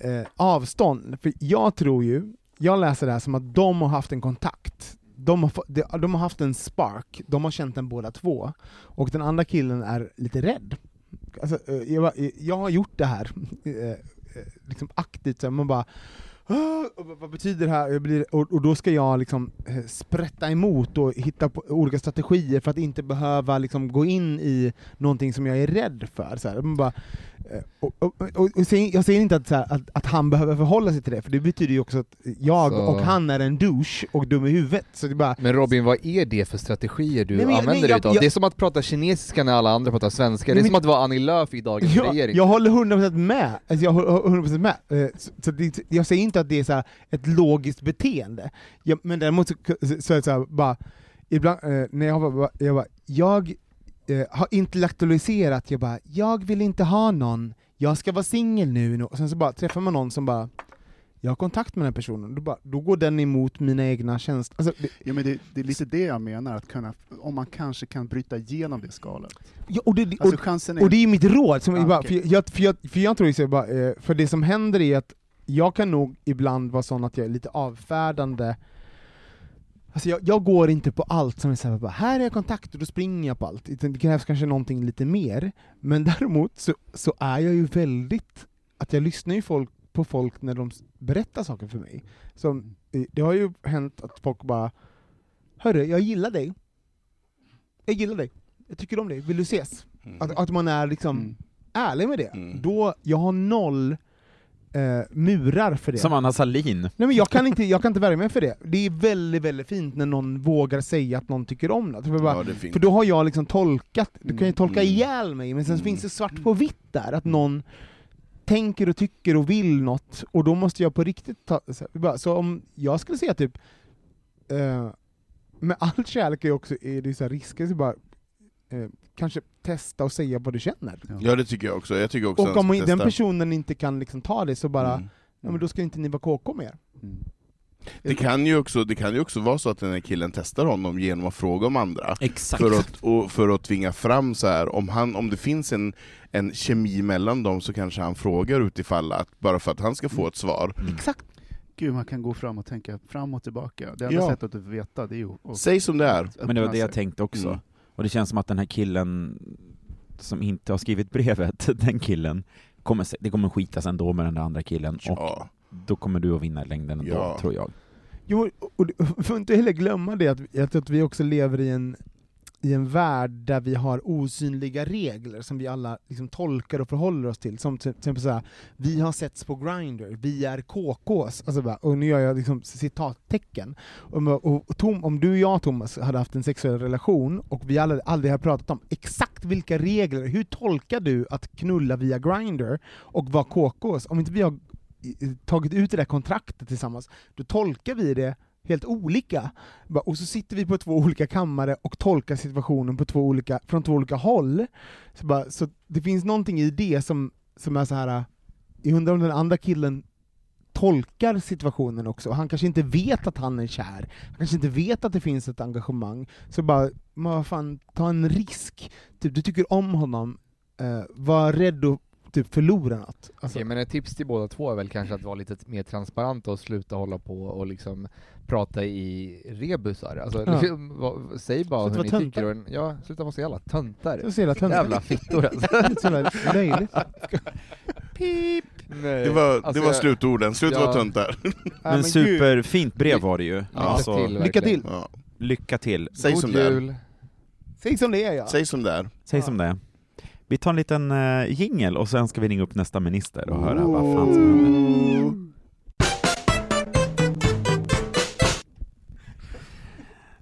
eh, avstånd. För jag tror ju, jag läser det här som att de har haft en kontakt. De har, de, de har haft en spark, de har känt den båda två. Och den andra killen är lite rädd. Alltså, eh, jag, jag har gjort det här liksom aktivt, så man bara "Ah, vad- betyder det här? Jag blir, och, och då ska jag liksom eh, sprätta emot och hitta på olika strategier för att inte behöva liksom gå in i någonting som jag är rädd för. Så här. Man bara, och, och, och, och säger- jag säger inte att, så här, att, att han behöver förhålla sig till det, för det betyder ju också att jag Så- och han är en douche och dum i huvudet. Så det bara, Men Robin, vad är det för strategier du Nej, men använder nej, dig jag- utav? jag- Det är som att prata kinesiska när alla andra pratar svenska, Nej, det är men- som att vara Annie Lööf i dagens jag, regering. jag håller 100% med. Alltså jag håller 100% med. Eh, Så, så det, jag säger inte att det är så ett logiskt beteende, jag, men däremot så, så det så här, bara, ibland, eh, när jag bara, jag, bara, jag eh, har intellektualiserat, jag bara, jag vill inte ha någon, jag ska vara singel nu, och sen så bara träffar man någon som bara jag har kontakt med den här personen, då, bara, då går den emot mina egna känslor. Alltså, det, Ja, men det, det är lite det jag menar, att kunna, om man kanske kan bryta igenom det skalet. ja, och, det, och, Alltså chansen är... Och det är mitt råd, som Ah, bara, för, jag, för, jag, för jag tror ju så bara, eh, för det som händer är att jag kan nog ibland vara sån att jag är lite avfärdande Alltså jag, jag går inte på allt som är såhär, bara, här är jag kontakt och då springer jag på allt. Det krävs kanske någonting lite mer. Men däremot så, så är jag ju väldigt, att jag lyssnar ju folk, på folk när de berättar saker för mig. Som, eh, det har ju hänt att folk bara, hörru, jag gillar dig. Jag gillar dig. Jag tycker om dig, vill du ses? Mm. Att, att man är liksom Mm. ärlig med det. Mm. Då, jag har noll eh, murar för det. Som Anna Salin. Nej men jag kan, inte, jag kan inte värja mig för det. Det är väldigt, väldigt fint när någon vågar säga att någon tycker om något. För, bara, Ja, det är fint. för då har jag liksom tolkat, du kan ju tolka Mm. ihjäl mig, men sen Mm. finns det svart på vitt där, att någon tänker och tycker och vill något, och då måste jag på riktigt ta... Så, här, bara, så om jag skulle säga typ, eh, med all kärlek är också är det så här risker, så bara eh, kanske testa och säga vad du känner. Ja det tycker jag också, jag tycker också Och om den testa. personen inte kan liksom ta det, så bara, Mm. ja, men då ska inte ni vara KK mer. Mm. Det kan, ju också, det kan ju också vara så att den här killen testar honom genom att fråga om andra. Exakt. För att, och för att tvinga fram så här, om, han, om det finns en, en kemi mellan dem så kanske han frågar utifall att, bara för att han ska få ett svar. Exakt. Gud, man kan gå fram och tänka fram och tillbaka. Det enda Ja. sättet att veta det är ju att Säg som det är. Men det var det jag tänkte också. Mm. Och det känns som att den här killen som inte har skrivit brevet, den killen, kommer, det kommer skitas ändå med den där andra killen, och Ja. då kommer du att vinna i längden ändå, Ja. tror jag. Jo, och du får inte heller glömma det att, att vi också lever i en i en värld där vi har osynliga regler som vi alla liksom tolkar och förhåller oss till. Som till exempel såhär, vi har setts på Grindr, vi är KKs, alltså bara, och nu gör jag liksom citattecken. Och, och, och Tom, om du och jag Thomas hade haft en sexuell relation och vi alla, aldrig har pratat om exakt vilka regler, hur tolkar du att knulla via Grindr och vara KKs? Om inte vi har tagit ut det där kontraktet tillsammans, då tolkar vi det helt olika. Och så sitter vi på två olika kammare och tolkar situationen på två olika, från två olika håll. Så, bara, så det finns någonting i det som, som är så här. jag undrar om den andra killen tolkar situationen också, och han kanske inte vet att han är kär, han kanske inte vet att det finns ett engagemang, så bara, men vad fan, ta en risk. Typ, du tycker om honom, eh, var rädd att typ förlora något. Alltså, Okej, men ett tips till båda två är väl kanske att vara lite mer transparenta och sluta hålla på och liksom prata i rebusar. Alltså, Ja. liksom, vad- säg bara Sluta hur ni vara tycker. Och, en- ja, sluta vara så jävla töntar. Så jävla töntar. Jävla fittor alltså. så jävla löjligt. Pip! Det var, Alltså, det var jag- slutorden, sluta Ja. vara töntar. Men superfint brev var det ju. Ja. Alltså, Lycka till, Lycka till! Ja. lycka till. Säg God som det är. jul! Säg som det är ja. Säg som det är. Säg som det är. Vi tar en liten uh, jingel och sen ska vi ringa upp nästa minister och höra vad fan som händer.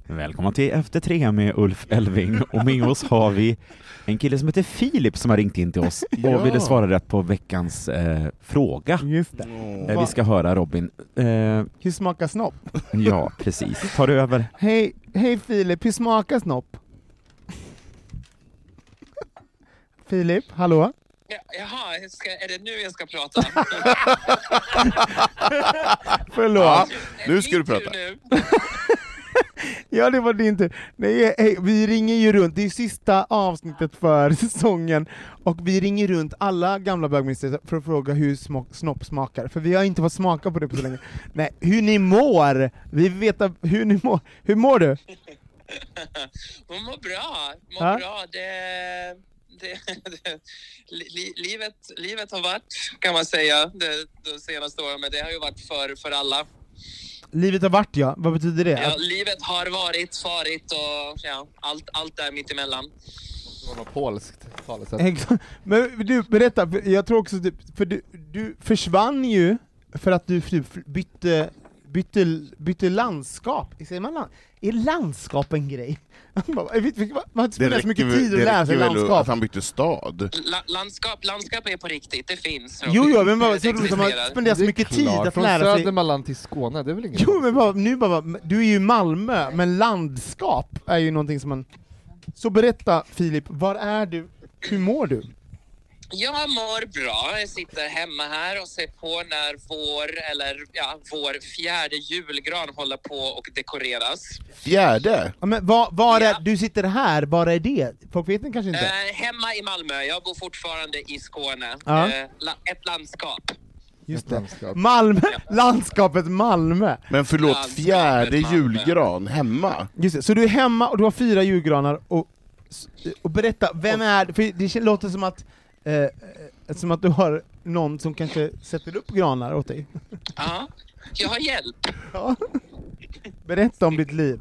Välkomna till Efter tre med Ulf Elving och med oss har vi en kille som heter Filip som har ringt in till oss och Ja. ville svara rätt på veckans eh, fråga. Just det. Eh, vi ska höra Robin. Eh, Hur smakar snopp? ja, precis. Tar du över? Hej, hej Filip, hur smakar snopp? Filip, hallå? Ja, jaha, ska, är det nu jag ska prata? Förlåt. Ja, Ja, nu ska du prata. Nu. det var din tur. Nej, hej, vi ringer ju runt, det är sista avsnittet för säsongen, och vi ringer runt alla gamla bögministrar för att fråga hur smak, snopp smakar, för vi har inte fått smaka på det på så länge. Nej, hur ni mår! Vi vill veta hur ni mår. Hur mår du? Hon mår bra, mår Ja. bra. Det, det, det, li, livet, livet har varit, kan man säga, det, de senaste åren, men det har ju varit för, för alla. Livet har varit ja, vad betyder det? Ja, livet har varit, farit och ja, allt, allt där mittemellan. Det var något polskt talesätt. Men du, berätta, jag tror också, typ- för du, du försvann ju för att du typ bytte, bytte, bytte landskap. Säger man land? Är landskap en grej? Man spenderar så mycket väl- tid att lära sig räcker väl att landskap. han bytte stad. La, landskap, landskap är på riktigt, det finns. Jo, jo, men bara, så roligt att man spenderar så mycket tid att Från lära sig. Södermanland till Skåne, det är väl inget Jo, men bara, nu bara, du är ju i Malmö, men landskap är ju någonting som man... Så berätta Filip, var är du? Hur mår du? Jag mår bra. Jag sitter hemma här och ser på när vår, eller ja, vår fjärde julgran håller på och dekoreras. Fjärde? Ja, men var, var är, Ja. du sitter här, var är det? Folk vet kanske inte. Eh, hemma i Malmö. Jag bor fortfarande i Skåne. Ja. Eh, la, ett landskap. Just Ett det. landskap. Malmö, landskapet Malmö. Men förlåt, Landskapet fjärde Malmö. julgran hemma? Just det. Så du är hemma och du har fyra julgranar, och, och berätta, vem är För det låter som att, eh, eh, som att du har någon som kanske sätter upp granar åt dig. Ja. Jag har hjälp. Ja. Berätta om ditt liv.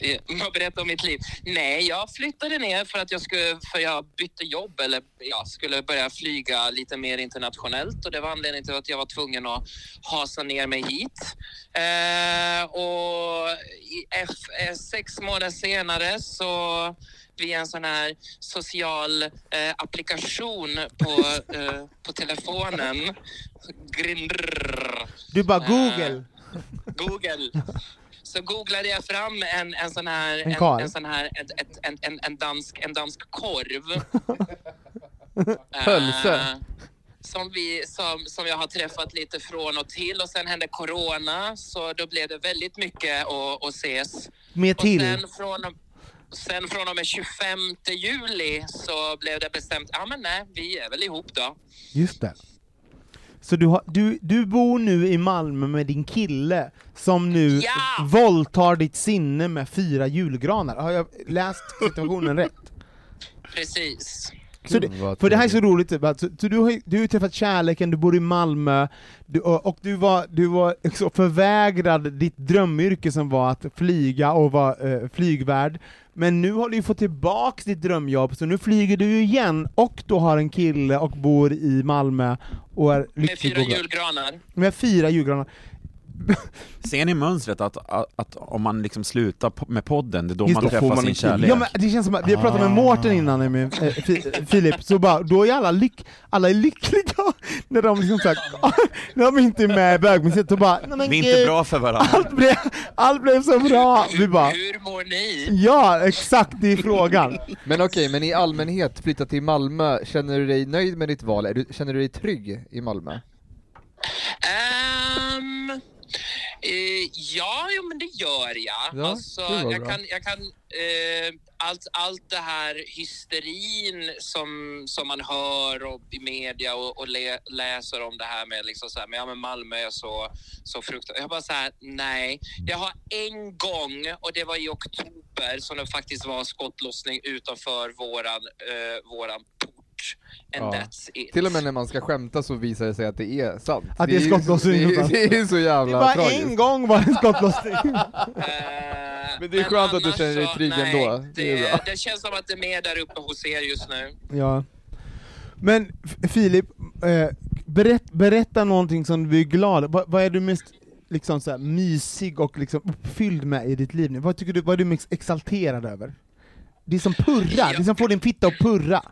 Eh, Jag berättar om mitt liv. Nej, jag flyttade ner för att jag skulle, för jag bytte jobb eller jag skulle börja flyga lite mer internationellt och det var anledningen till att jag var tvungen att hasa ner mig hit. Eh, och i F, eh, sex månader senare så via en sån här social eh, applikation på, eh, på telefonen, Grindr, Du bara Eh, Google. Google. Så googlade jag fram en, en sån här, En en, en, sån här ett, ett, en, en, en, dansk, en dansk korv. Pölse. Eh, som, vi, som, som jag har träffat lite från och till och sen hände corona så då blev det väldigt mycket att, ses. Mer Och till. sen från, sen från och med 25 juli så blev det bestämt, ja men nej, vi är väl ihop då. Just det. Så du, har, du, du bor nu i Malmö med din kille, som nu Ja! våldtar ditt sinne med fyra julgranar. Har jag läst situationen rätt? Precis. Så det, för det här är så roligt, typ, att, så, så du, har, du har träffat kärleken, du bor i Malmö, du, och, du var, du var också förvägrad ditt drömyrke som var att flyga och vara eh, flygvärd, Men nu har du ju fått tillbaks ditt drömjobb, så nu flyger du ju igen, och du har en kille och bor i Malmö och är Med lycklig fyra och glad. julgranar. Med fyra julgranar. Ser ni mönstret att, att, att om man liksom slutar med podden, det är då Just man då träffar får man sin kärlek? Ja, men det känns som att, vi har pratat med Mårten innan, med, Fi- Filip, så bara, då är alla, lyck, alla är lyckliga när de liksom såhär, när de inte är med i bögmuseet, då bara, nej men Vi är inte bra för varandra. allt blev, allt blev så bra! Vi bara, Hur mår ni? ja exakt, det är frågan. Men okej, men i allmänhet, flytta till Malmö, känner du dig nöjd med ditt val? Är du, känner du dig trygg i Malmö? Ehm, eh, ja, jo, men det gör jag. Ja, alltså, jag bra. kan, jag kan eh, allt, allt det här hysterin som, som man hör och, i media och, och lä, läser om det här med, liksom så här, men, ja, men Malmö är så, så fruktansvärt. Jag bara så här, nej. Jag har en gång, och det var i oktober, som det faktiskt var skottlossning utanför våran, eh, våran. And Ja. that's it. Till och med när man ska skämta så visar det sig att det är sant. Att det är skottlossning det, är- det är så Det jävla var tragiskt. en gång var det en skottlossning. Eh, Men det är skönt att du känner dig trygg nej, ändå. Det är Det, bra. det känns som att det är mer där uppe hos er just nu. Ja. Men Filip, eh, berätt, berätta någonting som du är glad vad, vad är du mest liksom så här, mysig och liksom uppfylld med i ditt liv nu? Vad tycker du, vad är du mest exalterad över? Det som purrar, det som får din fitta att purra.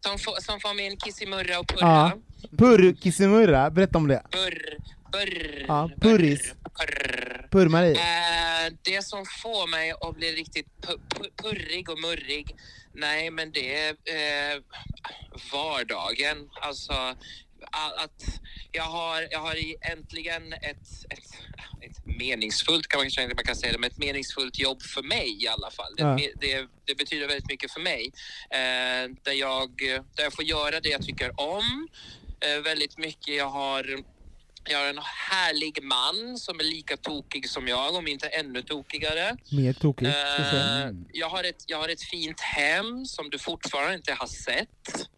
Som får, som får min kissimurra och purra. Ja. Purr, kissimurra, berätta om det. Burr, burr, Ja, purris. burr. Purr-Marie. Eh, det som får mig att bli riktigt pu- pu- purrig och murrig, nej men det är eh, vardagen. Alltså att jag har, jag har äntligen ett, ett, ett meningsfullt, kan man kanske inte man kan säga det, men ett meningsfullt jobb för mig i alla fall. Det, Ja. det, det betyder väldigt mycket för mig. Eh, där, jag, där jag får göra det jag tycker om eh, väldigt mycket. Jag har jag har en härlig man som är lika tokig som jag, om inte ännu tokigare. Mer säga. Eh, jag, har ett, jag har ett fint hem som du fortfarande inte har sett.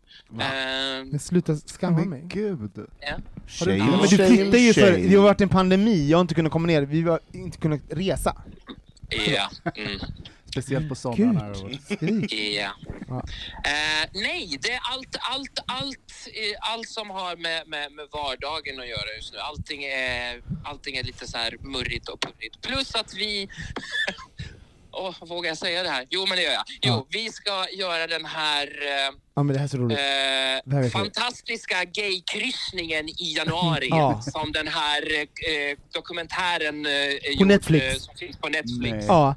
Eh, Men sluta skamma Men mig. gud. ja. Har du, Shame, ja, men du flyttade ju för, det har varit en pandemi, jag har inte kunnat komma ner, vi har inte kunnat resa. Ja. Mm. Speciellt på somrarna. Ja. Ja. Eh, nej, det är allt, allt, allt, eh, allt som har med, med, med vardagen att göra just nu. Allting är, allting är lite så här murrigt och purrigt. Plus att vi... Åh, vågar jag säga det här? Jo, men det gör jag. Jo, Ja. vi ska göra den här eh, Ja men det här är så roligt. eh, jag. fantastiska gaykryssningen i januari Ja. som den här eh, dokumentären eh, På Netflix. eh, som finns på Netflix. Nej. Ja.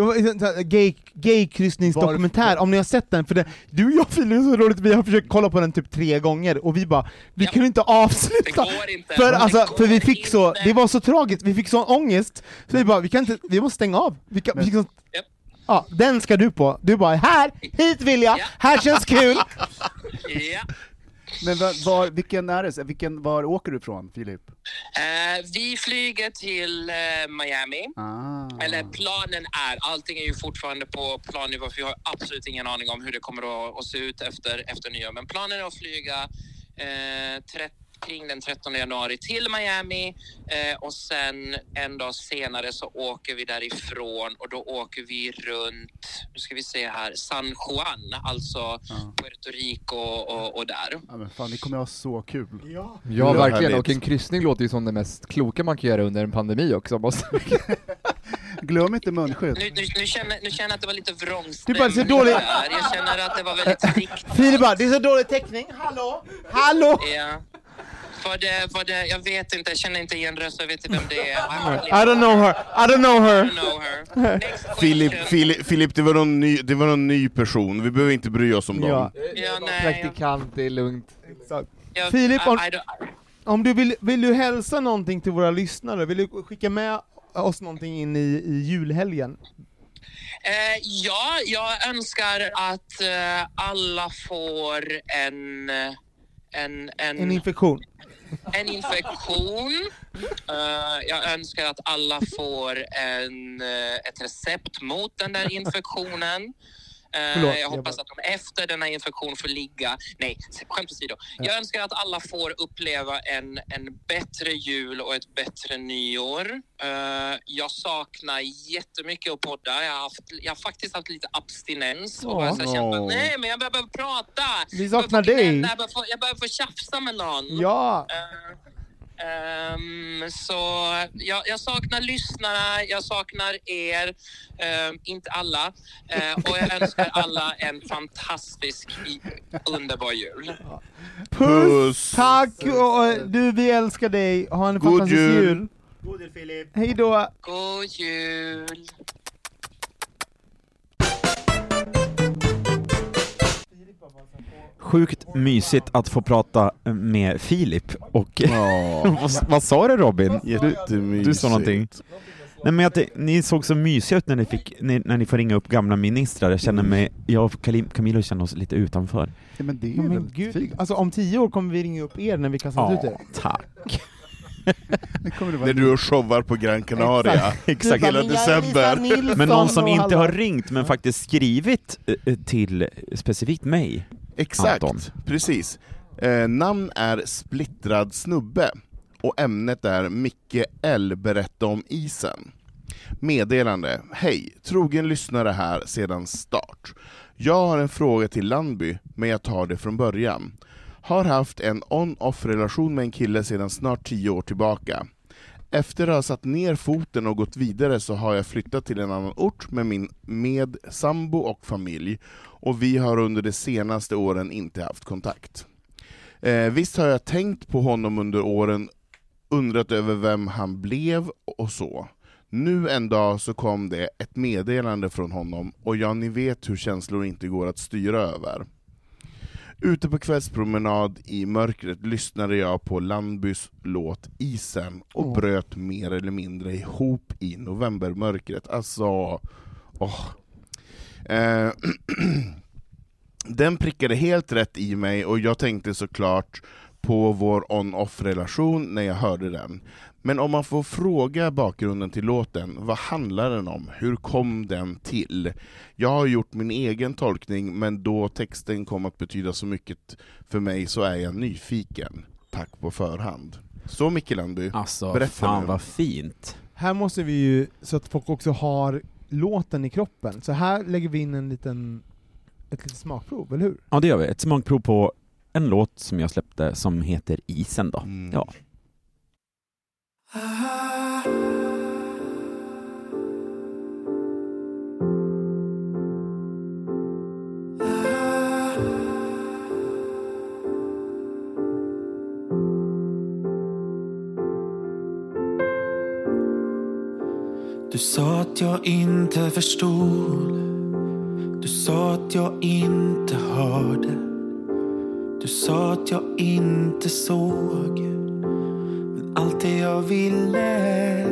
Jag, så här, gay, gay-kryssningsdokumentär, om ni har sett den, för det, du och jag Filip, är så roligt, vi har försökt kolla på den typ tre gånger, och vi bara, vi Ja. kunde inte avsluta! inte. För, alltså, för vi fick så, inte. det var så tragiskt, vi fick sån ångest, så vi bara, vi kan inte, vi måste stänga av. Vi kan, vi Japp. ja, den ska du på. Du bara, här, hit vill jag, Ja. här känns kul! Ja. Men var, var, vilken är det? Vilken, var åker du ifrån, Filip? Eh, vi flyger till eh, Miami. Ah. Eller planen är, allting är ju fortfarande på plannivå för vi har absolut ingen aning om hur det kommer att, att se ut efter, efter nyår. Men planen är att flyga eh, 30, kring den 13 januari till Miami eh, och sen en dag senare så åker vi därifrån och då åker vi runt, nu ska vi se här, San Juan, alltså Ja. Puerto Rico och, och där. Ja, men fan, ni kommer ha så kul. Ja, Ja, verkligen. härligt. Och en kryssning låter ju som det mest kloka man kan göra under en pandemi också. Måste... Glöm inte munskydd. Nu, nu, nu, känner, nu känner jag att det var lite Det är vrångstämning så dåligt. där. Jag känner att det var väldigt riktigt. Filip bara, det är så dålig täckning, hallå, hallå! Ja. Var det, var det, jag vet inte, jag känner inte igen rösten, jag vet inte vem det är. I don't know her, I don't know I her! don't know her. Next Filip, question. Filip, Filip det, var någon ny, det var någon ny person, vi behöver inte bry oss om Ja. dem. Ja, nej. Praktikant, det är lugnt. Filip, om- Om du vill, vill du hälsa någonting till våra lyssnare? Vill du skicka med oss någonting in i, i julhelgen? eh, ja, jag önskar att eh, alla får en, en, en, En infektion? En infektion. Uh, jag önskar att alla får en, eh, ett recept mot den där infektionen. Eh, Förlåt, jag jag hoppas bara- att de efter denna infektion får ligga. Nej, skämt åsido. Jag önskar att alla får uppleva en, en bättre jul och ett bättre nyår. Eh, jag saknar jättemycket att podda. Jag har, haft, jag har faktiskt haft lite abstinens och Ja. bara så känt att nej, men jag behöver prata. Vi Jag saknar gnälla, dig. Jag behöver, få, jag behöver få tjafsa med någon. Ja! Eh, ehm, så jag, jag saknar lyssnarna, jag saknar er, ehm, inte alla. Eh, och jag önskar alla en fantastisk, underbar jul. Puss! Tack! Och, du, vi älskar dig. Ha en God fantastisk jul. jul. God jul Filip. Hej då! God jul! Sjukt mysigt att få prata med Filip och Ja, vad, vad sa du Robin? jättemysigt. Du sa någonting. Nej men att det, ni såg så mysiga ut när ni, fick, när, när ni får ringa upp gamla ministrar. Jag känner mig, jag och Camilo känner oss lite utanför. Ja, men det är Ja, men väldigt gud, fint. alltså om tio år kommer vi ringa upp er när vi kastat ut er. tack. Det kommer det vara När du showar på Gran Canaria. Exakt. Hela Du bara, "Men jag är december." Men någon som och inte har ringt men faktiskt skrivit eh, till specifikt mig. Exakt, Anton. precis. Eh, namn är Splittrad snubbe, och ämnet är Micke L berätta om isen. Meddelande. Hej! Trogen lyssnare här sedan start. Jag har en fråga till Landby, men jag tar det från början. Har haft en on-off relation med en kille sedan snart tio år tillbaka. Efter att ha satt ner foten och gått vidare så har jag flyttat till en annan ort med min med sambo och familj och vi har under de senaste åren inte haft kontakt. Eh, visst har jag tänkt på honom under åren, undrat över vem han blev och så. Nu en dag så kom det ett meddelande från honom och ja, ni vet hur känslor inte går att styra över. Ute på kvällspromenad i mörkret lyssnade jag på Landbys låt Isen och Åh. bröt mer eller mindre ihop i novembermörkret. Alltså, åh. Eh, den prickade helt rätt i mig och jag tänkte såklart på vår on-off relation när jag hörde den. Men om man får fråga bakgrunden till låten, vad handlar den om? Hur kom den till? Jag har gjort min egen tolkning, men då texten kom att betyda så mycket för mig så är jag nyfiken. Tack på förhand. Så Micke Landby, Alltså, Berätta fan nu. vad fint. Här måste vi ju, så att folk också har låten i kroppen, så här lägger vi in en liten, ett litet smakprov, eller hur? Ja det gör vi, ett smakprov på en låt som jag släppte som heter Isen då. Mm. Ja. Du sa att jag inte förstod. Du sa att jag inte hörde. Du sa att jag inte såg. Jag ville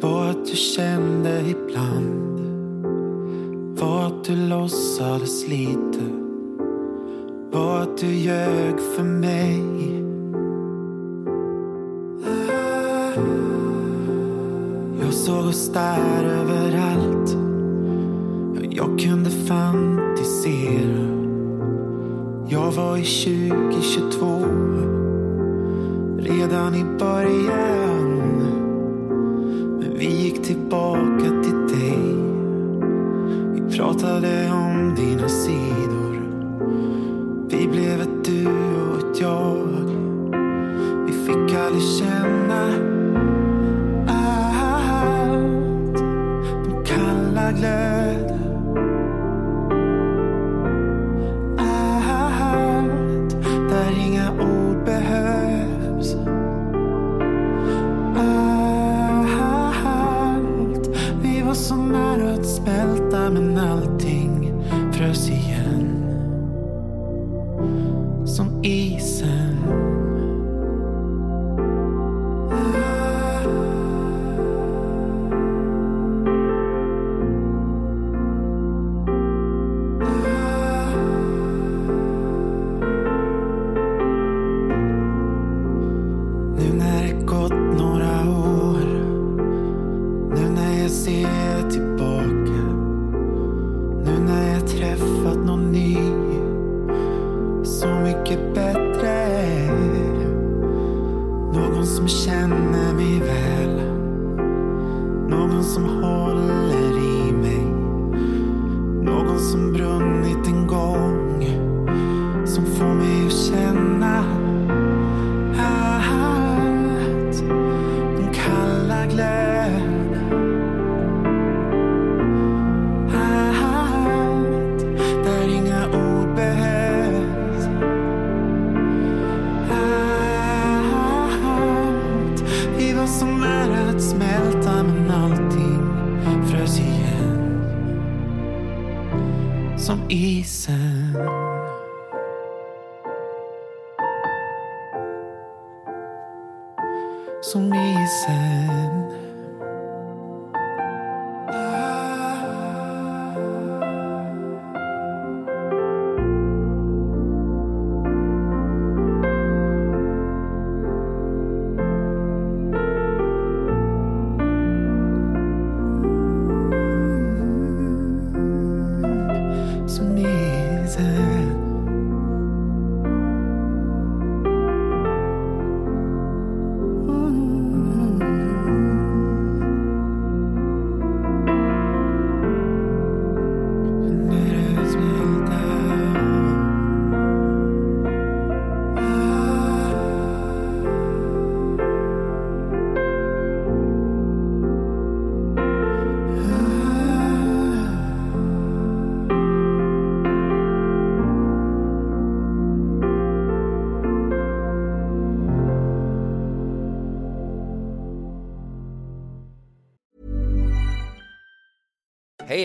var att du kände ibland. Var att du låtsades lite. Var att du ljög för mig. Jag såg oss där överallt. Jag kunde fantisera. Jag var i 2022. Redan i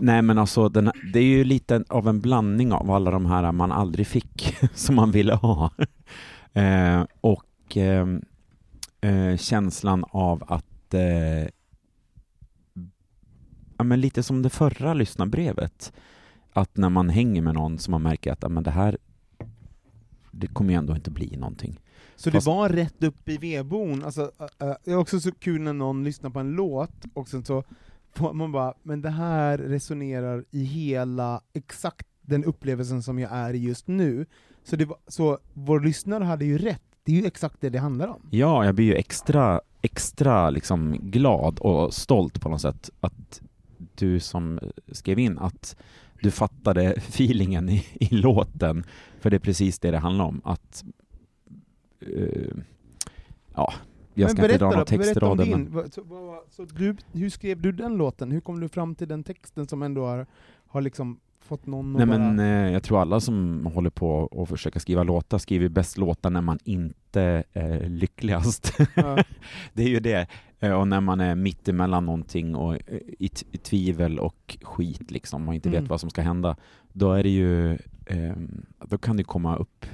Nej men alltså, den, det är ju lite av en blandning av alla de här man aldrig fick, som man ville ha. Eh, och eh, eh, känslan av att, eh, ja men lite som det förra lyssnarbrevet, att när man hänger med någon som man märker att, ja men det här, det kommer ju ändå inte bli någonting. Så Fast- det var rätt upp i vedboden, alltså, äh, äh, det är också så kul när någon lyssnar på en låt, och sen så man bara, men det här resonerar i hela, exakt den upplevelsen som jag är i just nu. Så, det var, så vår lyssnare hade ju rätt, det är ju exakt det det handlar om. Ja, jag blir ju extra, extra liksom glad och stolt på något sätt att du som skrev in att du fattade feelingen i, i låten, för det är precis det det handlar om. Att, uh, ja, jag ska inte dra några textrader, din, men så, så du, hur skrev du den låten? Hur kom du fram till den texten som ändå har, har liksom fått någon Nej bara... men eh, jag tror alla som håller på och försöker skriva låtar skriver bäst låtar när man inte är lyckligast. Ja. det är ju det. Eh, Och när man är mitt emellan någonting och eh, i, i tvivel och skit liksom och inte Mm. vet vad som ska hända, då är det ju, eh, då kan det komma upp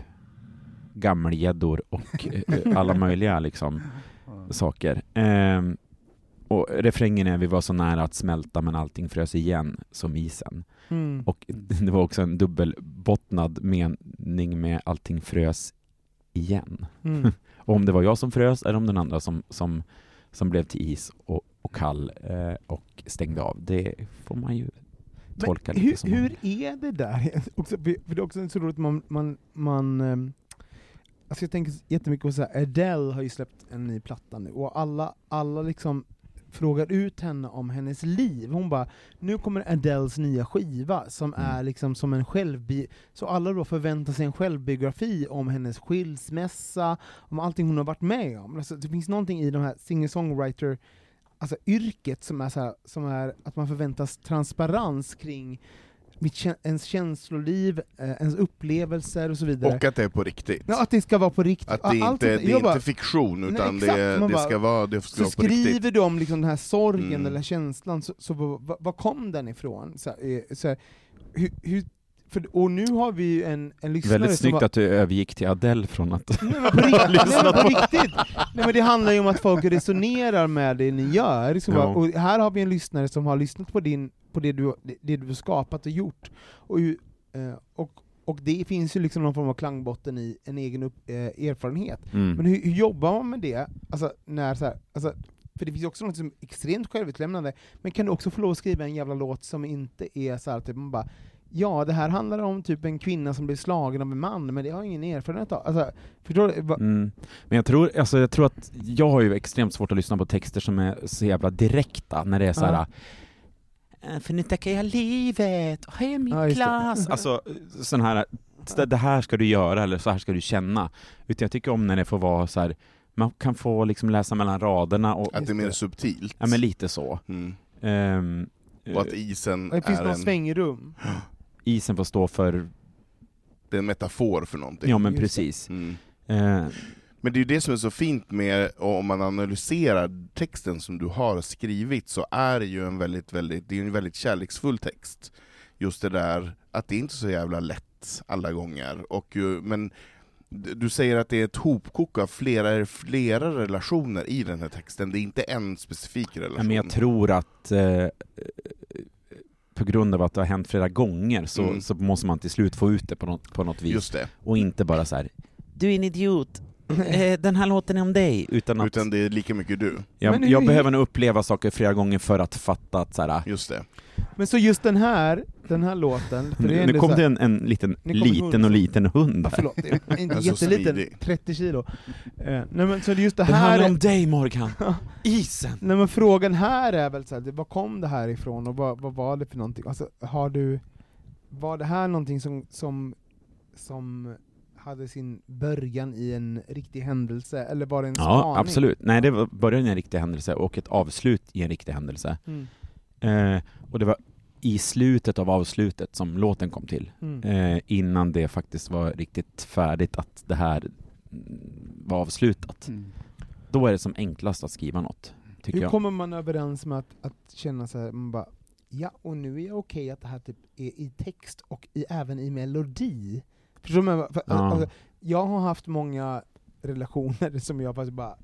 gammelgäddor och eh, alla möjliga liksom saker. Eh, och refrängen är vi var så nära att smälta men allting frös igen som isen. Mm. Och det var också en dubbelbottnad mening med allting frös igen. Mm. och om det var jag som frös eller om den andra som, som, som blev till is och, och kall eh, och stängde av, det får man ju tolka Men lite hur, som man hur är det där? Också, för för det är också så roligt, man, man, man ehm, alltså jag tänker jättemycket på så här, Adele har ju släppt en ny platta nu, och alla, alla liksom frågar ut henne om hennes liv. Hon bara, nu kommer Adeles nya skiva som Mm. är liksom som en självbi... Så alla då förväntar sig en självbiografi om hennes skilsmässa, om allting hon har varit med om. Alltså, det finns någonting i de här singer-songwriter alltså yrket som är, så här, som är att man förväntas transparens kring mitt, ens känsloliv, eh, ens upplevelser och så vidare. Och att det är på riktigt. Ja, att det ska vara på riktigt. Att det inte, det är bara- inte fiktion, Nej, utan exakt. det, det, bara- ska vara, det ska så vara på riktigt. skriver du om liksom den här sorgen Mm. eller känslan, så, så vad, vad kom den ifrån? Så, här, eh, så här, hur, hur, för, och nu har vi ju en, en lyssnare Väldigt snyggt har, att du övergick till Adele från att Nej men på riktigt, nej, men på riktigt. Nej, men det handlar ju om att folk resonerar med det ni gör. Så Ja. och här har vi en lyssnare som har lyssnat på, din, på det, du, det, du har skapat och gjort. Och, eh, och, och det finns ju liksom någon form av klangbotten i en egen upp, eh, erfarenhet. Mm. Men hur, hur jobbar man med det? Alltså, när så här, alltså, för det finns också något som är extremt självutlämnande, men kan du också få lov att skriva en jävla låt som inte är så här, typ man bara Ja, det här handlar om typ en kvinna som blir slagen av en man, men det har jag ingen erfarenhet av. Alltså, förstår du? Mm. Men jag tror, alltså jag tror att jag har ju extremt svårt att lyssna på texter som är så jävla direkta, när det är så här. Ja. "Eh, För nu tackar jag livet, och här är min Ja, det. klass. Alltså sån här, så det här ska du göra eller så här ska du känna. Utan jag tycker om när det får vara så här. man kan få liksom läsa mellan raderna och... Att det är mer subtilt. Ja men lite så. Mm. Ehm, Och att isen Det finns är någon en, svängrum. isen får stå för, det är en metafor för någonting. ja men Just det. precis. Mm. Eh, Men det är ju det som är så fint med, om man analyserar texten som du har skrivit, så är det ju en väldigt, väldigt, det är en väldigt kärleksfull text. Just det där att det är inte är så jävla lätt alla gånger. Och ju, men du säger att det är ett hopkok av flera, flera relationer i den här texten, det är inte en specifik relation. Ja, men jag tror att eh, på grund av att det har hänt flera gånger så, Mm. så måste man till slut få ut det på något, på något vis. Och inte bara så här. du är en idiot, den här låten är om dig. Utan att Utan det är lika mycket du. jag, jag behöver nog uppleva saker flera gånger för att fatta att så här, Just det. Men så just den här, den här låten, för det är nu, kom så det här- en, en liten, liten och liten hund Ja, där. förlåt, det är inte Den jätteliten, smidig. 30 kilo. Eh, nej men så det är just det Den här... handlar om dig Morgan, isen. Nej men frågan här är väl så här, det- var kom det här ifrån och vad, vad var det för någonting? Alltså, har du, var det här någonting som, som, som hade sin början i en riktig händelse, eller var det en Ja, spaning? absolut. Nej, det var början i en riktig händelse och ett avslut i en riktig händelse. Mm. Eh, och det var i slutet av avslutet som låten kom till. Mm. Eh, innan det faktiskt var riktigt färdigt att det här var avslutat. Mm. Då är det som enklast att skriva något, tycker Hur jag. kommer man överens med att, att känna så här, man bara, ja och nu är jag okej att det här typ är i text och i, även i melodi? Förstår du? vad jag alltså, jag har haft många relationer som jag faktiskt bara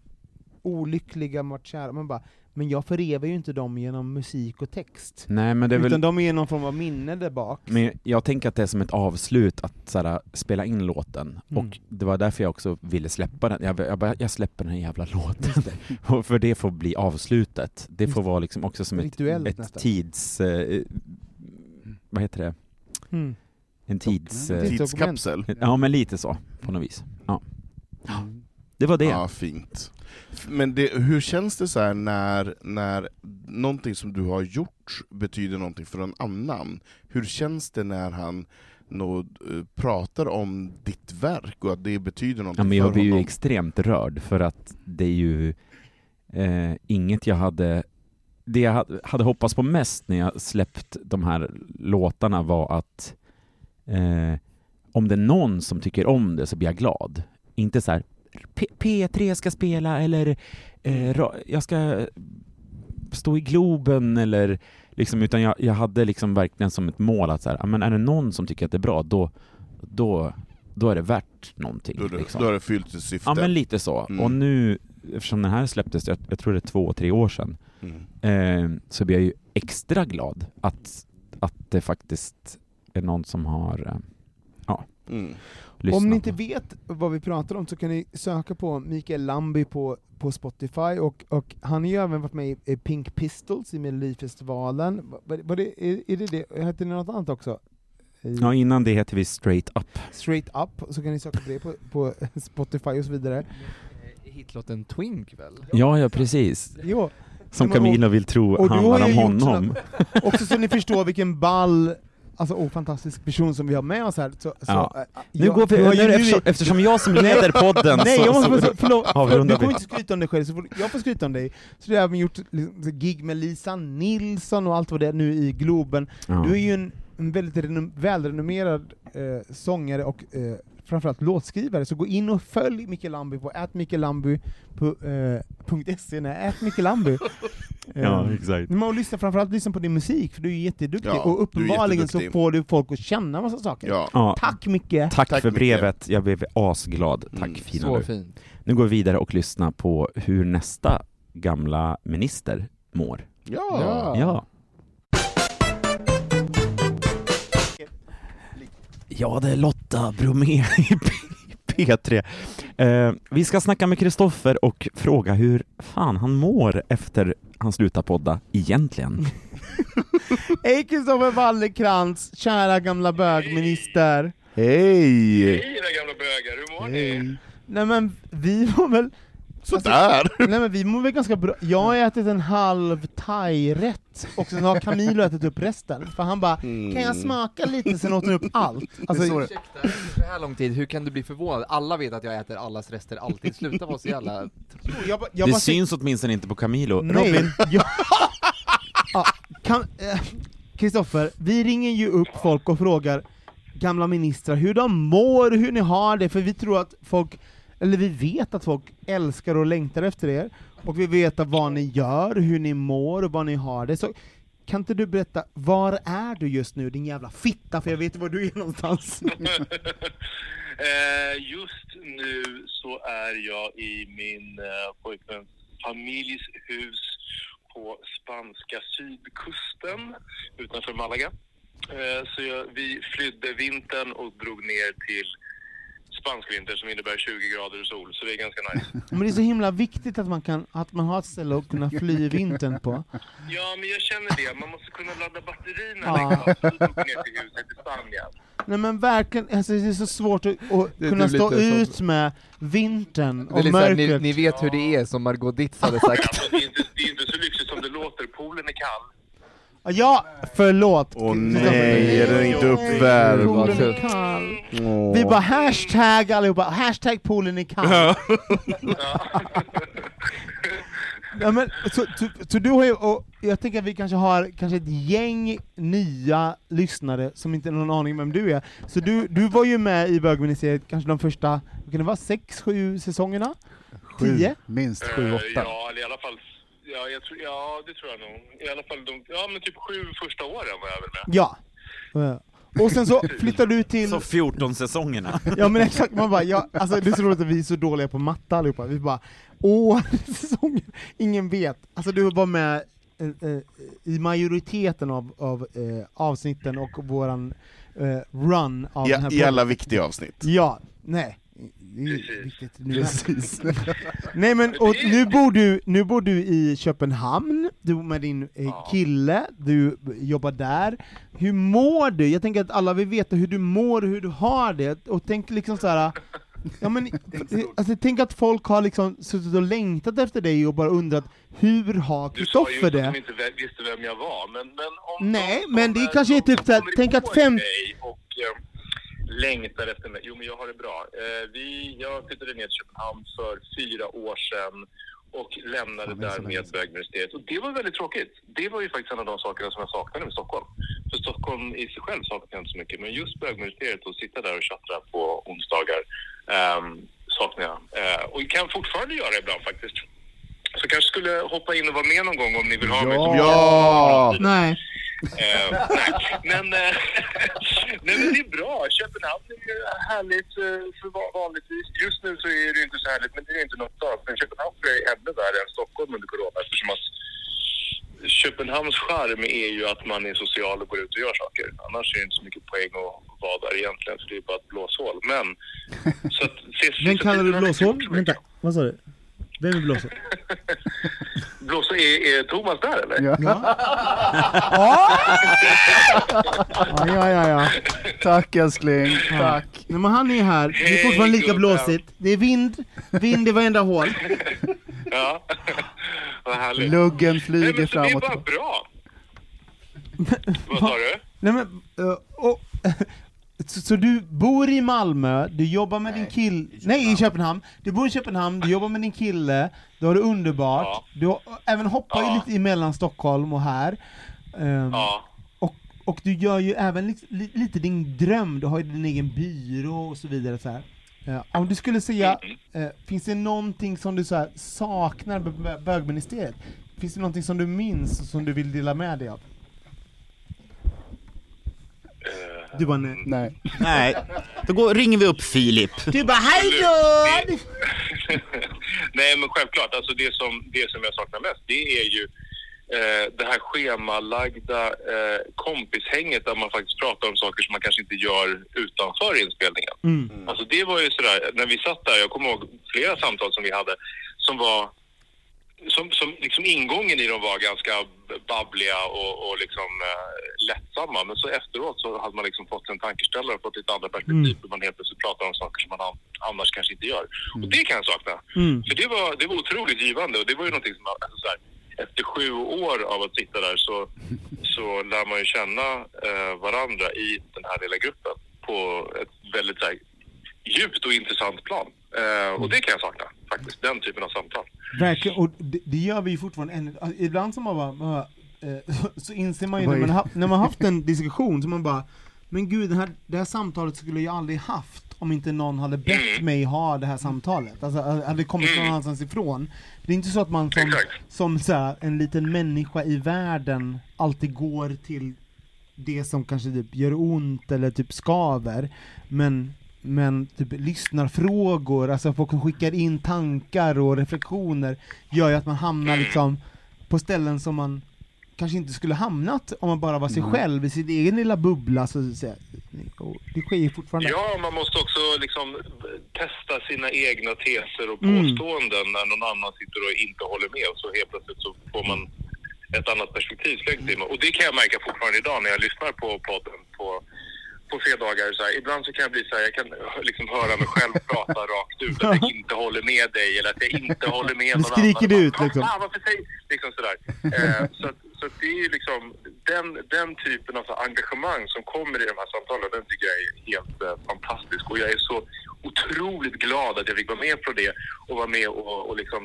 olyckliga, varit kära, man bara, men jag förevar ju inte dem genom musik och text. Nej, men det är Utan väl... de är någon form av minne där bak. Men jag tänker att det är som ett avslut att så här, spela in låten, Mm. och det var därför jag också ville släppa den. Jag, jag, bara, jag släpper den jävla låten, för det får bli avslutet. Det får vara liksom också som ett, Rituellt ett nästan. tids... Eh, vad heter det? Mm. En tids... Eh, Tidskapsel. ja, men lite så, på något vis. Ja. Mm. Det var det. Ja, fint. Men det, hur känns det så här när, när någonting som du har gjort betyder någonting för någon annan? Hur känns det när han nå, eh, pratar om ditt verk och att det betyder Ja, någonting men jag blir ju extremt rörd för att det är ju eh, inget jag hade det jag hade- hade hoppats på mest när jag släppt de här låtarna var att eh, om det är någon som tycker om det så blir jag glad. Inte så här P- P3 ska spela eller eh, jag ska stå i Globen eller liksom, utan jag, jag hade liksom verkligen som ett mål att så här, men är det någon som tycker att det är bra, då, då, då är det värt någonting. Då, liksom. då har det fyllt sitt syfte. Ja men lite så. Mm. Och nu, eftersom den här släpptes, jag, jag tror det är två, tre år sedan, Mm. eh, så blir jag ju extra glad att, att det faktiskt är någon som har eh, ja, Mm. Om ni inte vet vad vi pratar om så kan ni söka på Mikael Lambi på, på Spotify, och, och han har ju även varit med i, Pink Pistols i Melodifestivalen. Var, var det, är, är det det? Hette ni något annat också? Ja, innan det heter vi Straight Up. Straight Up, så kan ni söka på det på, på Spotify och så vidare. Hitlåten Twink väl? Ja, ja precis. Jo. Som Camilla vill tro handlar om honom. Också så ni förstår vilken ball, alltså oh, fantastisk person som vi har med oss här. Så, så, Ja. äh, Nu jag- går vi- ju nu eftersom- eftersom jag som leder podden Nej, så- jag måste, så- förlåt, förlåt, du kommer inte skryta om dig själv, så får, jag får skryta om dig. Så du har även gjort liksom, gig med Lisa Nilsson och allt vad det är nu i Globen. Ja. Du är ju en, en väldigt renom, välrenommerad eh, sångare och eh, framförallt låtskrivare, så gå in och följ Micke Lamby på atmickelamby på, eh, nej, atmickelamby. Ja, Eh, exakt. Men och lyssna, framförallt lyssna på din musik, för du är jätteduktig, Ja, och uppenbarligen så får du folk att känna massa saker. Ja. Ja. Tack Micke! Tack, Tack för mycket. brevet, jag blev asglad. Tack Mm, fina Så du. fint. Nu går vi vidare och lyssnar på hur nästa gamla minister mår. Ja. Ja. Ja. Det är Lotta Bromé i P- P3. Eh, vi ska snacka med Kristoffer och fråga hur fan han mår efter han slutar podda, egentligen. Hej Kristoffer Wallercrantz, kära gamla bögminister! Hej! Hej era gamla bögar, hur mår ni? Nej men vi var väl... Sådär! nej men vi mår väl ganska bra. Jag har ätit en halv thai-rätt, och sen har Camilo ätit upp resten. För han bara, kan jag smaka lite? Sen åt han upp allt. Alltså, Mm. Ursäkta, efter så här lång tid, hur kan du bli förvånad? Alla vet att jag äter allas rester alltid, sluta vara så jävla... jag, ba- jag det syns åtminstone inte på Camilo. Nej, Robin, jag- ja, kan, eh, Kristoffer, vi ringer ju upp folk och frågar gamla ministrar hur de mår, hur ni har det, för vi tror att folk, eller vi vet att folk älskar och längtar efter er, och vi vet vad ni gör, hur ni mår och vad ni har det. Så kan inte du berätta, var är du just nu din jävla fitta, för jag vet var du är någonstans. Eh, just nu så är jag i min eh, pojkväns familjs hus på spanska sydkusten utanför Malaga. Eh, så jag, vi flydde vintern och drog ner till spansk vinter som innebär 20 grader och sol, så det är ganska nice. Men det är så himla viktigt att man, kan, att man har ett ställe att kunna fly i vintern på. Ja, men jag känner det. Man måste kunna ladda batterierna Ja. liksom. Ner till huset i Spanien. Nej men verkligen, alltså, det är så svårt att, att Det kunna typ stå ut med vintern Det är och lite såhär, ni, mörkret. ni vet hur det är, som Margot Ditz hade sagt. Alltså, det, är inte, det är inte så lyxigt som det låter. Poolen är kall. Ja, förlåt! Åh nej, är den inte uppvärmd? Poolen är kall. Åh. Vi bara hashtag allihopa, hashtag poolen är kall. Ja, men, så, så, så du har ju, och jag tänker att vi kanske har kanske ett gäng nya lyssnare som inte har någon aning om vem du är. Så du, du var ju med i bögministeriet kanske de första, kan det vara, sex, sju säsongerna? Tio? Minst Eh, ja, eller i alla fall... Ja, jag tror, ja, det tror jag nog. I alla fall de, ja, men typ sju första åren var jag väl med. Ja. Och sen så flyttar du till... Så 14 säsongerna. Ja men exakt, man bara, ja, alltså det är så roligt att vi är så dåliga på matte allihopa, vi bara åh, säsongen, ingen vet. Alltså du var med eh, eh, i majoriteten av, av eh, avsnitten och våran eh, run av den här I, I podden. alla viktiga avsnitt. Ja, nej. Det är ju viktigt nu. Nej men, och nu bor, du, nu bor du i Köpenhamn, du bor med din eh, kille, du jobbar där. Hur mår du? Jag tänker att alla vill veta hur du mår, hur du har det, och tänk liksom så här. Ja, men, alltså, tänk att folk har liksom suttit och längtat efter dig och bara undrat hur har Du sa ju Kristoffer inte att det? de inte visste vem jag var, men, men om Nej, de men det kommer- kanske är typ såhär, tänk att fem... och eh, längtar efter mig. Jo, men jag har det bra. Eh, vi, jag flyttade ner till Köpenhamn för fyra år sedan och lämnade Ja, det är så länge därmed bögministeriet. Och det var väldigt tråkigt. Det var ju faktiskt en av de sakerna som jag saknade med Stockholm. För Stockholm i sig själv saknar jag inte så mycket, men just bögministeriet och sitta där och tjattra på onsdagar um, saknar jag. Eh, och kan fortfarande göra ibland faktiskt. Så kanske skulle hoppa in och vara med någon gång om ni vill ha mig som Ja! Nej. Eh, nej, men, eh, nej, men det är bra. Köpenhamn är ju härligt eh, för va- vanligtvis. Just nu så är det ju inte så härligt, men det är inte något av. Men Köpenhamn är ännu värre än Stockholm under corona eftersom att Köpenhamns charm är ju att man är social och går ut och gör saker. Annars är det inte så mycket poäng att vara där egentligen, för det är bara ett blåshål. Men, så att, ses, Vem så kallar du blåshål? så. Vänta, vad sa du? Vem är blåshål? Blåshål, är, är Thomas där eller? Ja, ja, ja, ja. Tack älskling, tack. Nej, men han är här, det är fortfarande lika blåsigt. Det är vind, vind i varenda hål. Ja, vad härligt. Luggen Nej, flyger men så fram det är bara bra. Vad sa du? Nej, men, eh, och, så, så du bor i Malmö, du jobbar med din kille, nej i Köpenhamn, du bor i Köpenhamn, du jobbar med din kille, du har det underbart, du har, även hoppar ju lite emellan Stockholm och här. Ehm, och, och du gör ju även li, li, lite din dröm, du har ju din egen byrå och så vidare så här. Eh, om du skulle säga, eh, finns det någonting som du så här, saknar med bö- bögministeriet? Finns det någonting som du minns och som du vill dela med dig av? Du bara nej. Nej. Nej, då går, ringer vi upp Filip. Du bara hej då! Nej men självklart, alltså det som, det som jag saknar mest det är ju eh, det här schemalagda eh, kompishänget där man faktiskt pratar om saker som man kanske inte gör utanför inspelningen. Mm. Alltså det var ju sådär, när vi satt där, jag kommer ihåg flera samtal som vi hade som var som, som liksom ingången i dem var ganska babbliga och, och liksom eh, lättsamma. Men så efteråt så hade man liksom fått en tankeställare och fått lite andra perspektiv. För man helt plötsligt pratar om saker som man an, annars kanske inte gör. Och det kan jag sakna. Mm. För det var, det var otroligt givande och det var ju någonting som, alltså så här, efter sju år av att sitta där så, så lär man ju känna eh, varandra i den här lilla gruppen på ett väldigt så här, djupt och intressant plan. Eh, och det kan jag sakna faktiskt, den typen av samtal. Verkligen, och det, det gör vi ju fortfarande än, alltså, ibland som man bara, man bara eh, så, så inser man ju när man, ha, när man haft en diskussion, så man bara Men gud, det här, det här samtalet skulle jag aldrig haft om inte någon hade bett mig ha det här samtalet. Alltså hade det kommit någon annanstans ifrån. Det är inte så att man som, som så här, en liten människa i världen alltid går till det som kanske typ gör ont eller typ skaver, men men typ lyssnarfrågor, alltså folk som skickar in tankar och reflektioner gör ju att man hamnar liksom på ställen som man kanske inte skulle hamnat om man bara var sig Mm. själv i sin egen lilla bubbla så att säga. Det sker ju fortfarande. Ja, man måste också liksom testa sina egna teser och Mm. påståenden när någon annan sitter och inte håller med och så helt plötsligt så får man ett annat perspektiv. Och det kan jag märka fortfarande idag när jag lyssnar på podden på, på fredagar. Så här, ibland så kan jag bli så här, jag kan liksom höra mig själv prata rakt ut att jag inte håller med dig eller att jag inte håller med någon skriker annan. du ut, Vad liksom. fan, varför säger liksom sådär. Eh, så, så det är ju liksom den, den typen av engagemang som kommer i de här samtalen, den tycker jag är helt eh, fantastisk. Och jag är så otroligt glad att jag fick vara med på det och vara med och, och liksom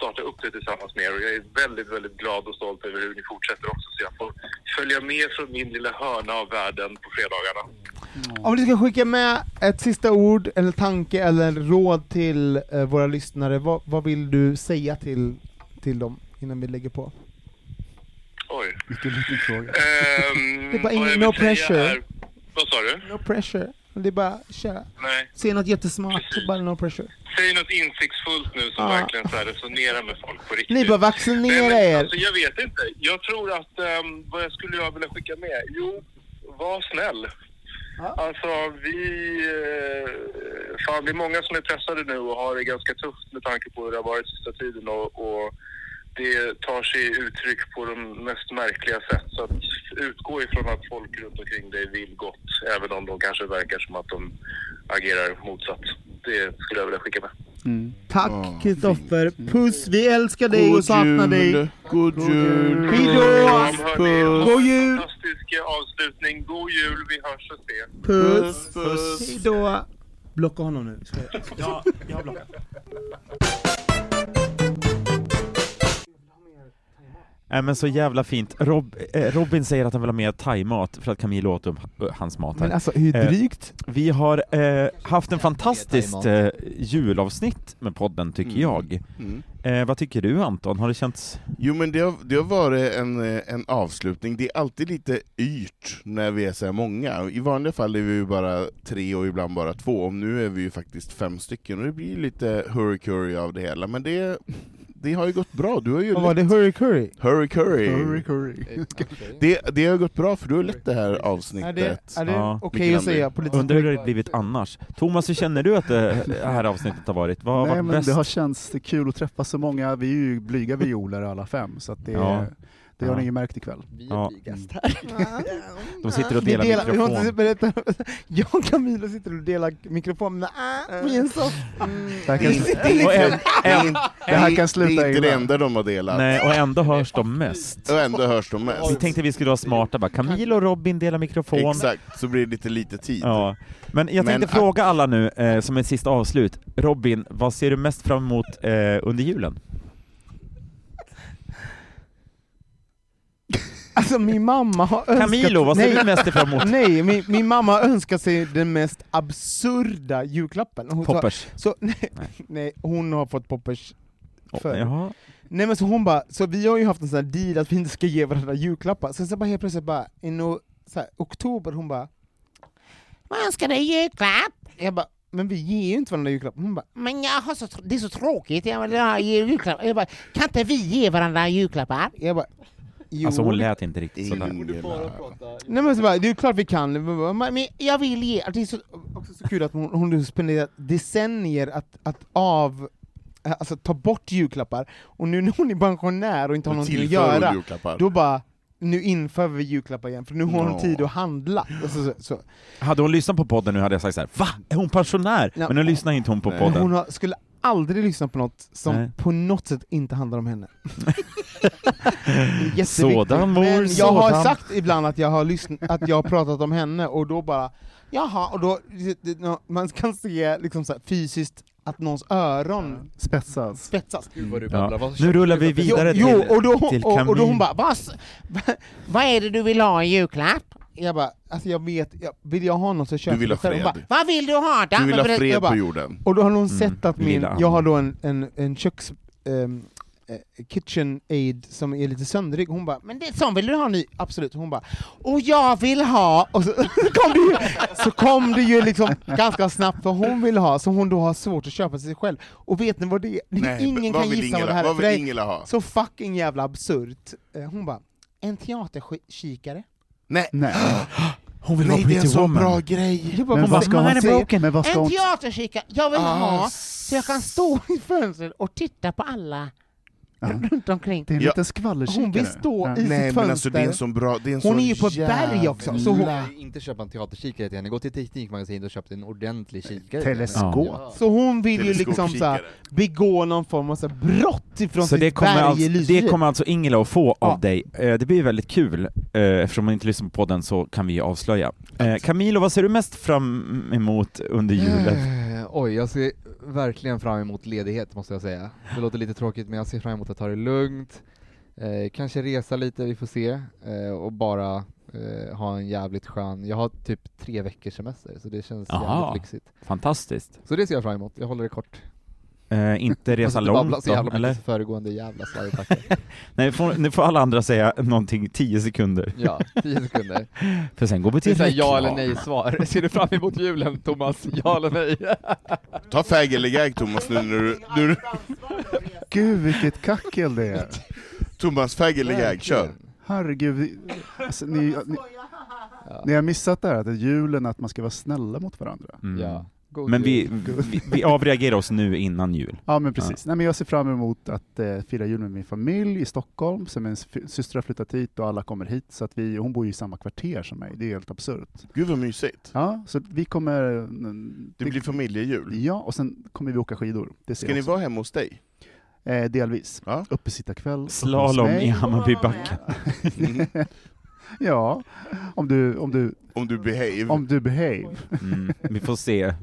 starta upp det tillsammans med er. Och jag är väldigt, väldigt glad och stolt över hur ni fortsätter också. Så jag får följa med från min lilla hörna av världen på fredagarna. Om du ska skicka med ett sista ord, eller tanke, eller råd till eh, våra lyssnare, vad, vad vill du säga till, till dem innan vi lägger på? Oj. Vilken liten fråga. Ehm, Det är bara ingen- no pressure. Är, vad sa du? No pressure. Det är bara köra. Nej. Säg något jättesmart, bara no pressure. Säg något insiktsfullt nu som Ja. verkligen så här resonerar med folk på riktigt. Ni bara vaccinera Nej, men, er. Alltså, jag vet inte. Jag tror att, ehm, vad jag skulle jag vilja skicka med? Jo, var snäll. Alltså vi, eh, fan det är många som är pressade nu och har det ganska tufft med tanke på hur det har varit sista tiden och, och det tar sig uttryck på de mest märkliga sätt. Så att utgå ifrån att folk runt omkring dig vill gott, även om de kanske verkar som att de agerar motsatt. Det skulle jag vilja skicka med. Tack Kristoffer, puss, vi älskar dig och saknar dig. God jul! Hejdå! Puss! God jul! Fantastisk avslutning. God jul, vi hörs och ses. Puss! Puss. Hejdå! Blocka honom nu. Ja, jag har Nej men så jävla fint. Rob, eh, Robin säger att han vill ha mer thaimat för att Camilo åt upp eh, hans mat här. Men alltså, hur Eh, drygt? vi har eh, haft en fantastiskt eh, julavsnitt med podden tycker Mm. jag. Mm. Eh, vad tycker du Anton? Har det känts... Jo men det har, det har varit en, eh, en avslutning, det är alltid lite yrt när vi är så här många. I vanliga fall är vi ju bara tre och ibland bara två, och nu är vi ju faktiskt fem stycken, och det blir lite hurry-curry av det hela, men det, det har ju gått bra. Du har ju Vad var det? Hurry curry? Hurry curry. Hurry curry. Det, det har gått bra för du har lett det här avsnittet. Är det, är det Ja. okej Mikael att säga André. politiskt Undrar hur det har blivit annars? Thomas, hur känner du att det här avsnittet har varit? Vad har Nej, varit men bäst? det har känts kul att träffa så många, vi är ju blyga violer alla fem, så att det, Ja. Det har Ja. ni ju märkt ikväll. Vi Ja. är blygast här. De sitter och Vi delar delar, vi mikrofon. måste berätta, jag och Camilo sitter och delar mikrofon, äh, vi är en så... Det här kan, sluta Det är inte det enda de har delat. nej, och ändå hörs de mest. Och ändå hörs de Vi mest. tänkte vi skulle vara smarta bara, Camilo och Robin delar mikrofon. Exakt, så blir det lite lite tid. Ja. Men jag tänkte Men- fråga alla nu, eh, som ett sista avslut. Robin, vad ser du mest fram emot eh, under julen? Alltså min mamma har önskat... Camilo, vad ser nej, du mest fram emot? Nej, min, min mamma har önskat sig den mest absurda julklappen. Hon sa- Poppers? Så, nej, nej, hon har fått poppers förr. Jaha. Nej men så hon bara, så vi har ju haft en sån här deal att vi inte ska ge varandra julklappar, sen så bara helt plötsligt bara, i no, så här, oktober, hon bara Vad önskar dig i julklapp? Jag bara, men vi ger ju inte varandra julklappar. Hon bara, men jag har så, det är så tråkigt, jag vill ha julklappar. Jag bara, kan inte vi ge varandra julklappar? Jag bara, jo. Alltså hon lät inte riktigt sådär. Nej men så bara, det är klart vi kan, men jag vill ge, det är så, också så kul att hon, hon spenderat decennier att, att av Alltså ta bort julklappar, och nu när hon är pensionär och inte har någonting att göra, då bara nu inför vi julklappar igen, för nu har hon tid att handla. Alltså, så, så. Hade hon lyssnat på podden nu hade jag sagt såhär, va? Är hon pensionär? Ja. Men nu lyssnar inte hon på Nej. podden. Hon har, skulle aldrig lyssna på något som Nej. på något sätt inte handlar om henne. Sådan mor, Men jag har sådan. sagt ibland att jag har, lyssnat, att jag har pratat om henne, och då bara Jaha, och då, man kan se liksom så här, fysiskt att någons öron Spetsas. spetsas. Gud vad du Ja. babblar. Vad Nu rullar vi vidare jo, till, jo, och då, till och, och då Camille. hon bara vad, s- vad är det du vill ha i julklapp? Jag bara, alltså jag vet, jag, vill jag ha något så köper Du vill jag ha fred. bara, vad vill du ha då? Du vill ha Jag fred bara, på jorden. Och då har hon Mm, sett att min, jag har då en, en, en köks... eh, Kitchen aid som är lite söndrig, hon bara 'Men det sån vill du ha ny?' Absolut, hon bara 'Och jag vill ha' och så kom det ju, så kom det ju liksom ganska snabbt vad hon vill ha, som hon då har svårt att köpa till sig själv. Och vet ni vad det är? Nej, Ingen vad kan gissa vad Ingela- det här är, vad för vill det är så fucking jävla absurt. Eh, Hon bara 'En teaterkikare' Nej, Nej. Hon vill Nej vara det är en Pretty så Woman. bra grej! Jag bara, Men vad ska man säger, säga? Men vad ska En hon... teaterkikare, jag vill Ah, ha så jag kan stå i fönstret och titta på alla. runt omkring. Det är en Ja. liten skvallerkikare. Hon vill stå Ja. i sitt Nej fönster. men alltså det är en sån bra, det är en Hon sån är ju på ett berg också, så hon- inte köpa en teaterkikare till henne, gå till Teknikmagasinet och köp en ordentlig kikare. Teleskop. Ja. Så hon vill ju liksom såhär, begå någon form av så här brott ifrån Så sitt det kommer, berg alltså, i det kommer alltså Ingela att få av Ja. dig. Eh, det blir väldigt kul, eh, eftersom man inte lyssnar på podden så kan vi ju avslöja. Eh, Camilo, vad ser du mest fram emot under julen? Oj, jag ser verkligen fram emot ledighet måste jag säga. Det låter lite tråkigt men jag ser fram emot att ta det lugnt, eh, kanske resa lite, vi får se, eh, och bara eh, ha en jävligt skön, jag har typ tre veckors semester så det känns Jaha. jävligt lyxigt. Fantastiskt. Så det ser jag fram emot, jag håller det kort. Eh, inte resa långt så jävla då, eller? föregående jävla. Nej, får, nu får alla andra säga någonting 10 sekunder. ja, tio sekunder. För sen går vi Det är till här ja eller reklam. nej svar. Ser du fram emot julen Thomas? Ja eller nej? Ta fag eller gag Thomas nu när du, nu, Gud vilket kackel det är. Thomas fag eller gag, kör! Herregud. vi- Alltså, ni, ni, ni har missat det här att julen att man ska vara snälla mot varandra. Mm. Ja. God Men vi, vi, vi avreagerar oss nu innan jul. Ja men precis. Nej, men jag ser fram emot att eh, fira jul med min familj i Stockholm, så min sy- syster har flyttat hit och alla kommer hit, så att vi, hon bor ju i samma kvarter som mig, det är helt absurt. Gud vad mysigt! Ja, så vi kommer... mm, Det blir familjejul. Ja, och sen kommer vi åka skidor. Det ser Ska ni vara hemma hos dig? Eh, delvis. Ja. Uppesittarkväll. uppe Slalom i Hammarbybacken. ja, om du, om du, Om du behave? om du behave. Mm, vi får se.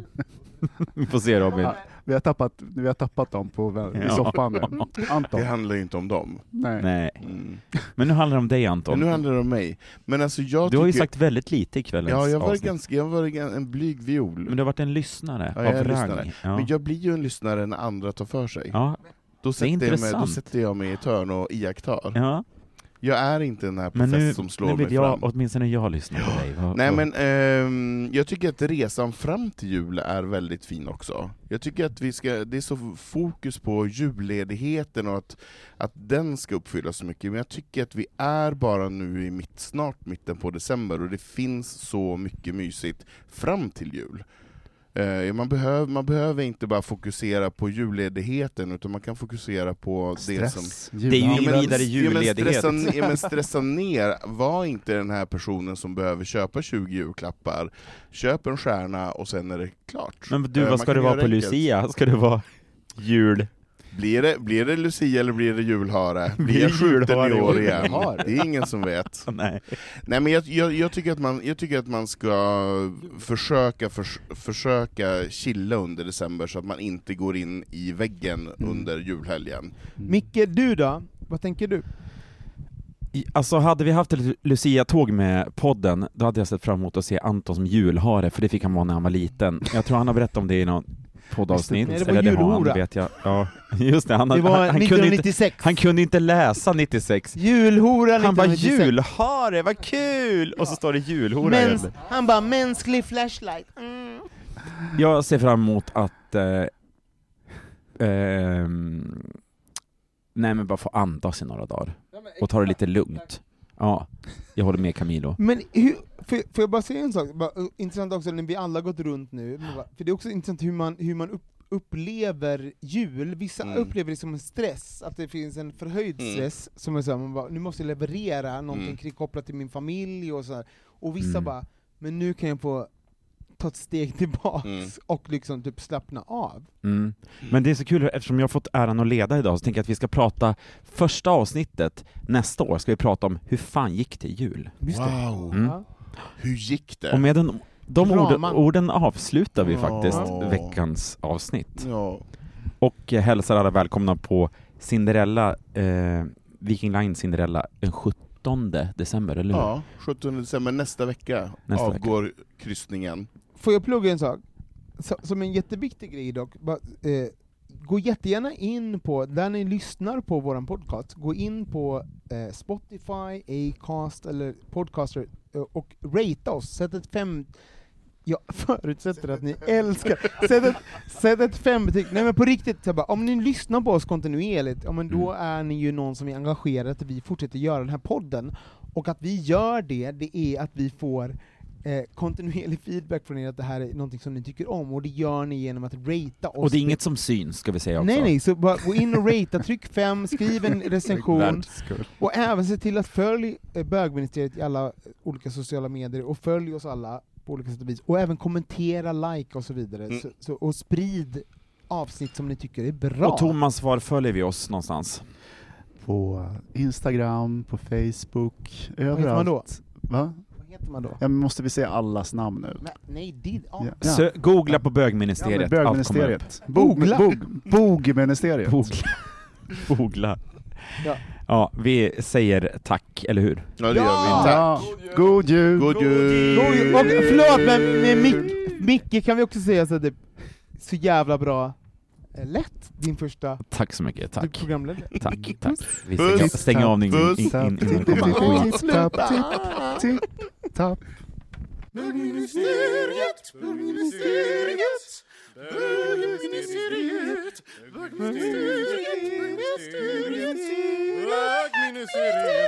vi får se Robin. Ja. Vi har tappat, vi har tappat dem på, i soffan nu. Anton. Det handlar ju inte om dem. Nej. Nej. Mm. Men nu handlar det om dig Anton. Men nu handlar det om mig. Men alltså jag Du har ju sagt väldigt lite i kvällens Ja, jag var avsnitt. ganska, jag var en blyg viol. Men du har varit en lyssnare Ja, jag är av en rang. lyssnare. Ja. Men jag blir ju en lyssnare när andra tar för sig. Ja, Då det är sätter, jag mig, då sätter jag mig i ett hörn och iakttar. Ja. Jag är inte den här nu, som slår nu vill mig jag, fram. åtminstone jag lyssnar på dig. Nej men ehm, jag tycker att resan fram till jul är väldigt fin också. Jag tycker att vi ska, det är så fokus på julledigheten och att, att den ska uppfyllas så mycket, men jag tycker att vi är bara nu i mitt, snart mitten på december och det finns så mycket mysigt fram till jul. Eh, man, behöver, man behöver inte bara fokusera på julledigheten, utan man kan fokusera på det Stress. som... Det är ju ingen Ja, men- vidare Ja, men julledighet. stressa, ja, men stressa ner, var inte den här personen som behöver köpa 20 julklappar. Köp en stjärna och sen är det klart. Men du, Eh, vad man ska det vara på enkelt. Lucia? Ska det vara jul? Blir det, blir det Lucia eller blir det julhare? Blir jag det skjuten i år igen? Det är ingen som vet. Nej. Nej men jag, jag, jag, tycker att man, jag tycker att man ska försöka, förs, försöka chilla under december så att man inte går in i väggen Mm. under julhelgen. Micke, du då? Vad tänker du? Alltså hade vi haft ett Lucia-tåg med podden, då hade jag sett fram emot att se Anton som julhare, för det fick han vara när han var liten. Jag tror han har berättat om det i någon poddavsnitt, det eller det har han, vet jag. Ja, just det. Han, Det var han, han, kunde inte, 1996. han kunde inte läsa 96. Julhora Han bara 1996. julhare, vad kul! Och så står det julhora Mäns, han bara mänsklig flashlight. Mm. Jag ser fram emot att eh, ehm, Nej men bara få andas i några dagar, och ta det lite lugnt. Ja, jag håller med Camilo. Men hur, får, får jag bara säga en sak? Bara, uh, intressant också när vi alla gått runt nu, för det är också intressant hur man, hur man upp, upplever jul. Vissa Mm. upplever det som en stress, att det finns en förhöjd Mm. stress, som är så här, man bara, nu måste jag leverera någonting Mm. kopplat till min familj och så här. Och vissa Mm. bara, men nu kan jag få ta ett steg tillbaks Mm. och liksom typ slappna av. Mm. Men det är så kul, eftersom jag har fått äran att leda idag, så tänker jag att vi ska prata, första avsnittet nästa år ska vi prata om hur fan gick det i jul? Just det. Wow! Mm. Hur gick det? Och med den, de orden, orden avslutar vi faktiskt veckans avsnitt. Ja. Och eh, hälsar alla välkomna på Cinderella, eh, Viking Line Cinderella, den 17 december, eller hur? ja, 17 december nästa vecka Nästa avgår kryssningen. Får jag plugga en sak? Som en jätteviktig grej dock, eh, gå jättegärna in på, där ni lyssnar på våran podcast, gå in på eh, Spotify, Acast eller Podcaster eh, och rate oss, sätt ett fem jag förutsätter att ni älskar, sätt ett, sätt ett fembetyg, nej men på riktigt, bara, om ni lyssnar på oss kontinuerligt, ja, men då är ni ju någon som är engagerad att vi fortsätter göra den här podden, och att vi gör det, det är att vi får eh, kontinuerlig feedback från er att det här är någonting som ni tycker om, och det gör ni genom att ratea oss. Och det är inget som syns, ska vi säga också. Nej nej, så bara gå in och ratea, tryck fem, skriv en recension, och även se till att följ eh, bögministeriet i alla eh, olika sociala medier, och följ oss alla på olika sätt och vis, och även kommentera, like och så vidare, Mm. så, så, och sprid avsnitt som ni tycker är bra. Och Thomas, var följer vi oss någonstans? På Instagram, på Facebook, överallt. heter man då? Va? Heter man då? Ja, men måste vi säga allas namn nu? Nej, nej det... Ja. Ja. Sö- googla på Ja, bögministeriet, men upp. bögministeriet. Bog, Googla. bog, bogministeriet. Googla. Googla. Ja. Ja, vi säger tack, eller hur? Ja det gör vi. Tack! Ja. God jul! God jul! God jul. Och förlåt, men med Mick, Micke kan vi också säga så att det så jävla bra lätt, din första Tack så mycket, tack. programledare. Tack, tack. Vi stänger, stänger av in, in, in, in, innan det kommer skit. Bögministeriet, bögministeriet, bögministeriet, bögministeriet, bögministeriet, bögministeriet.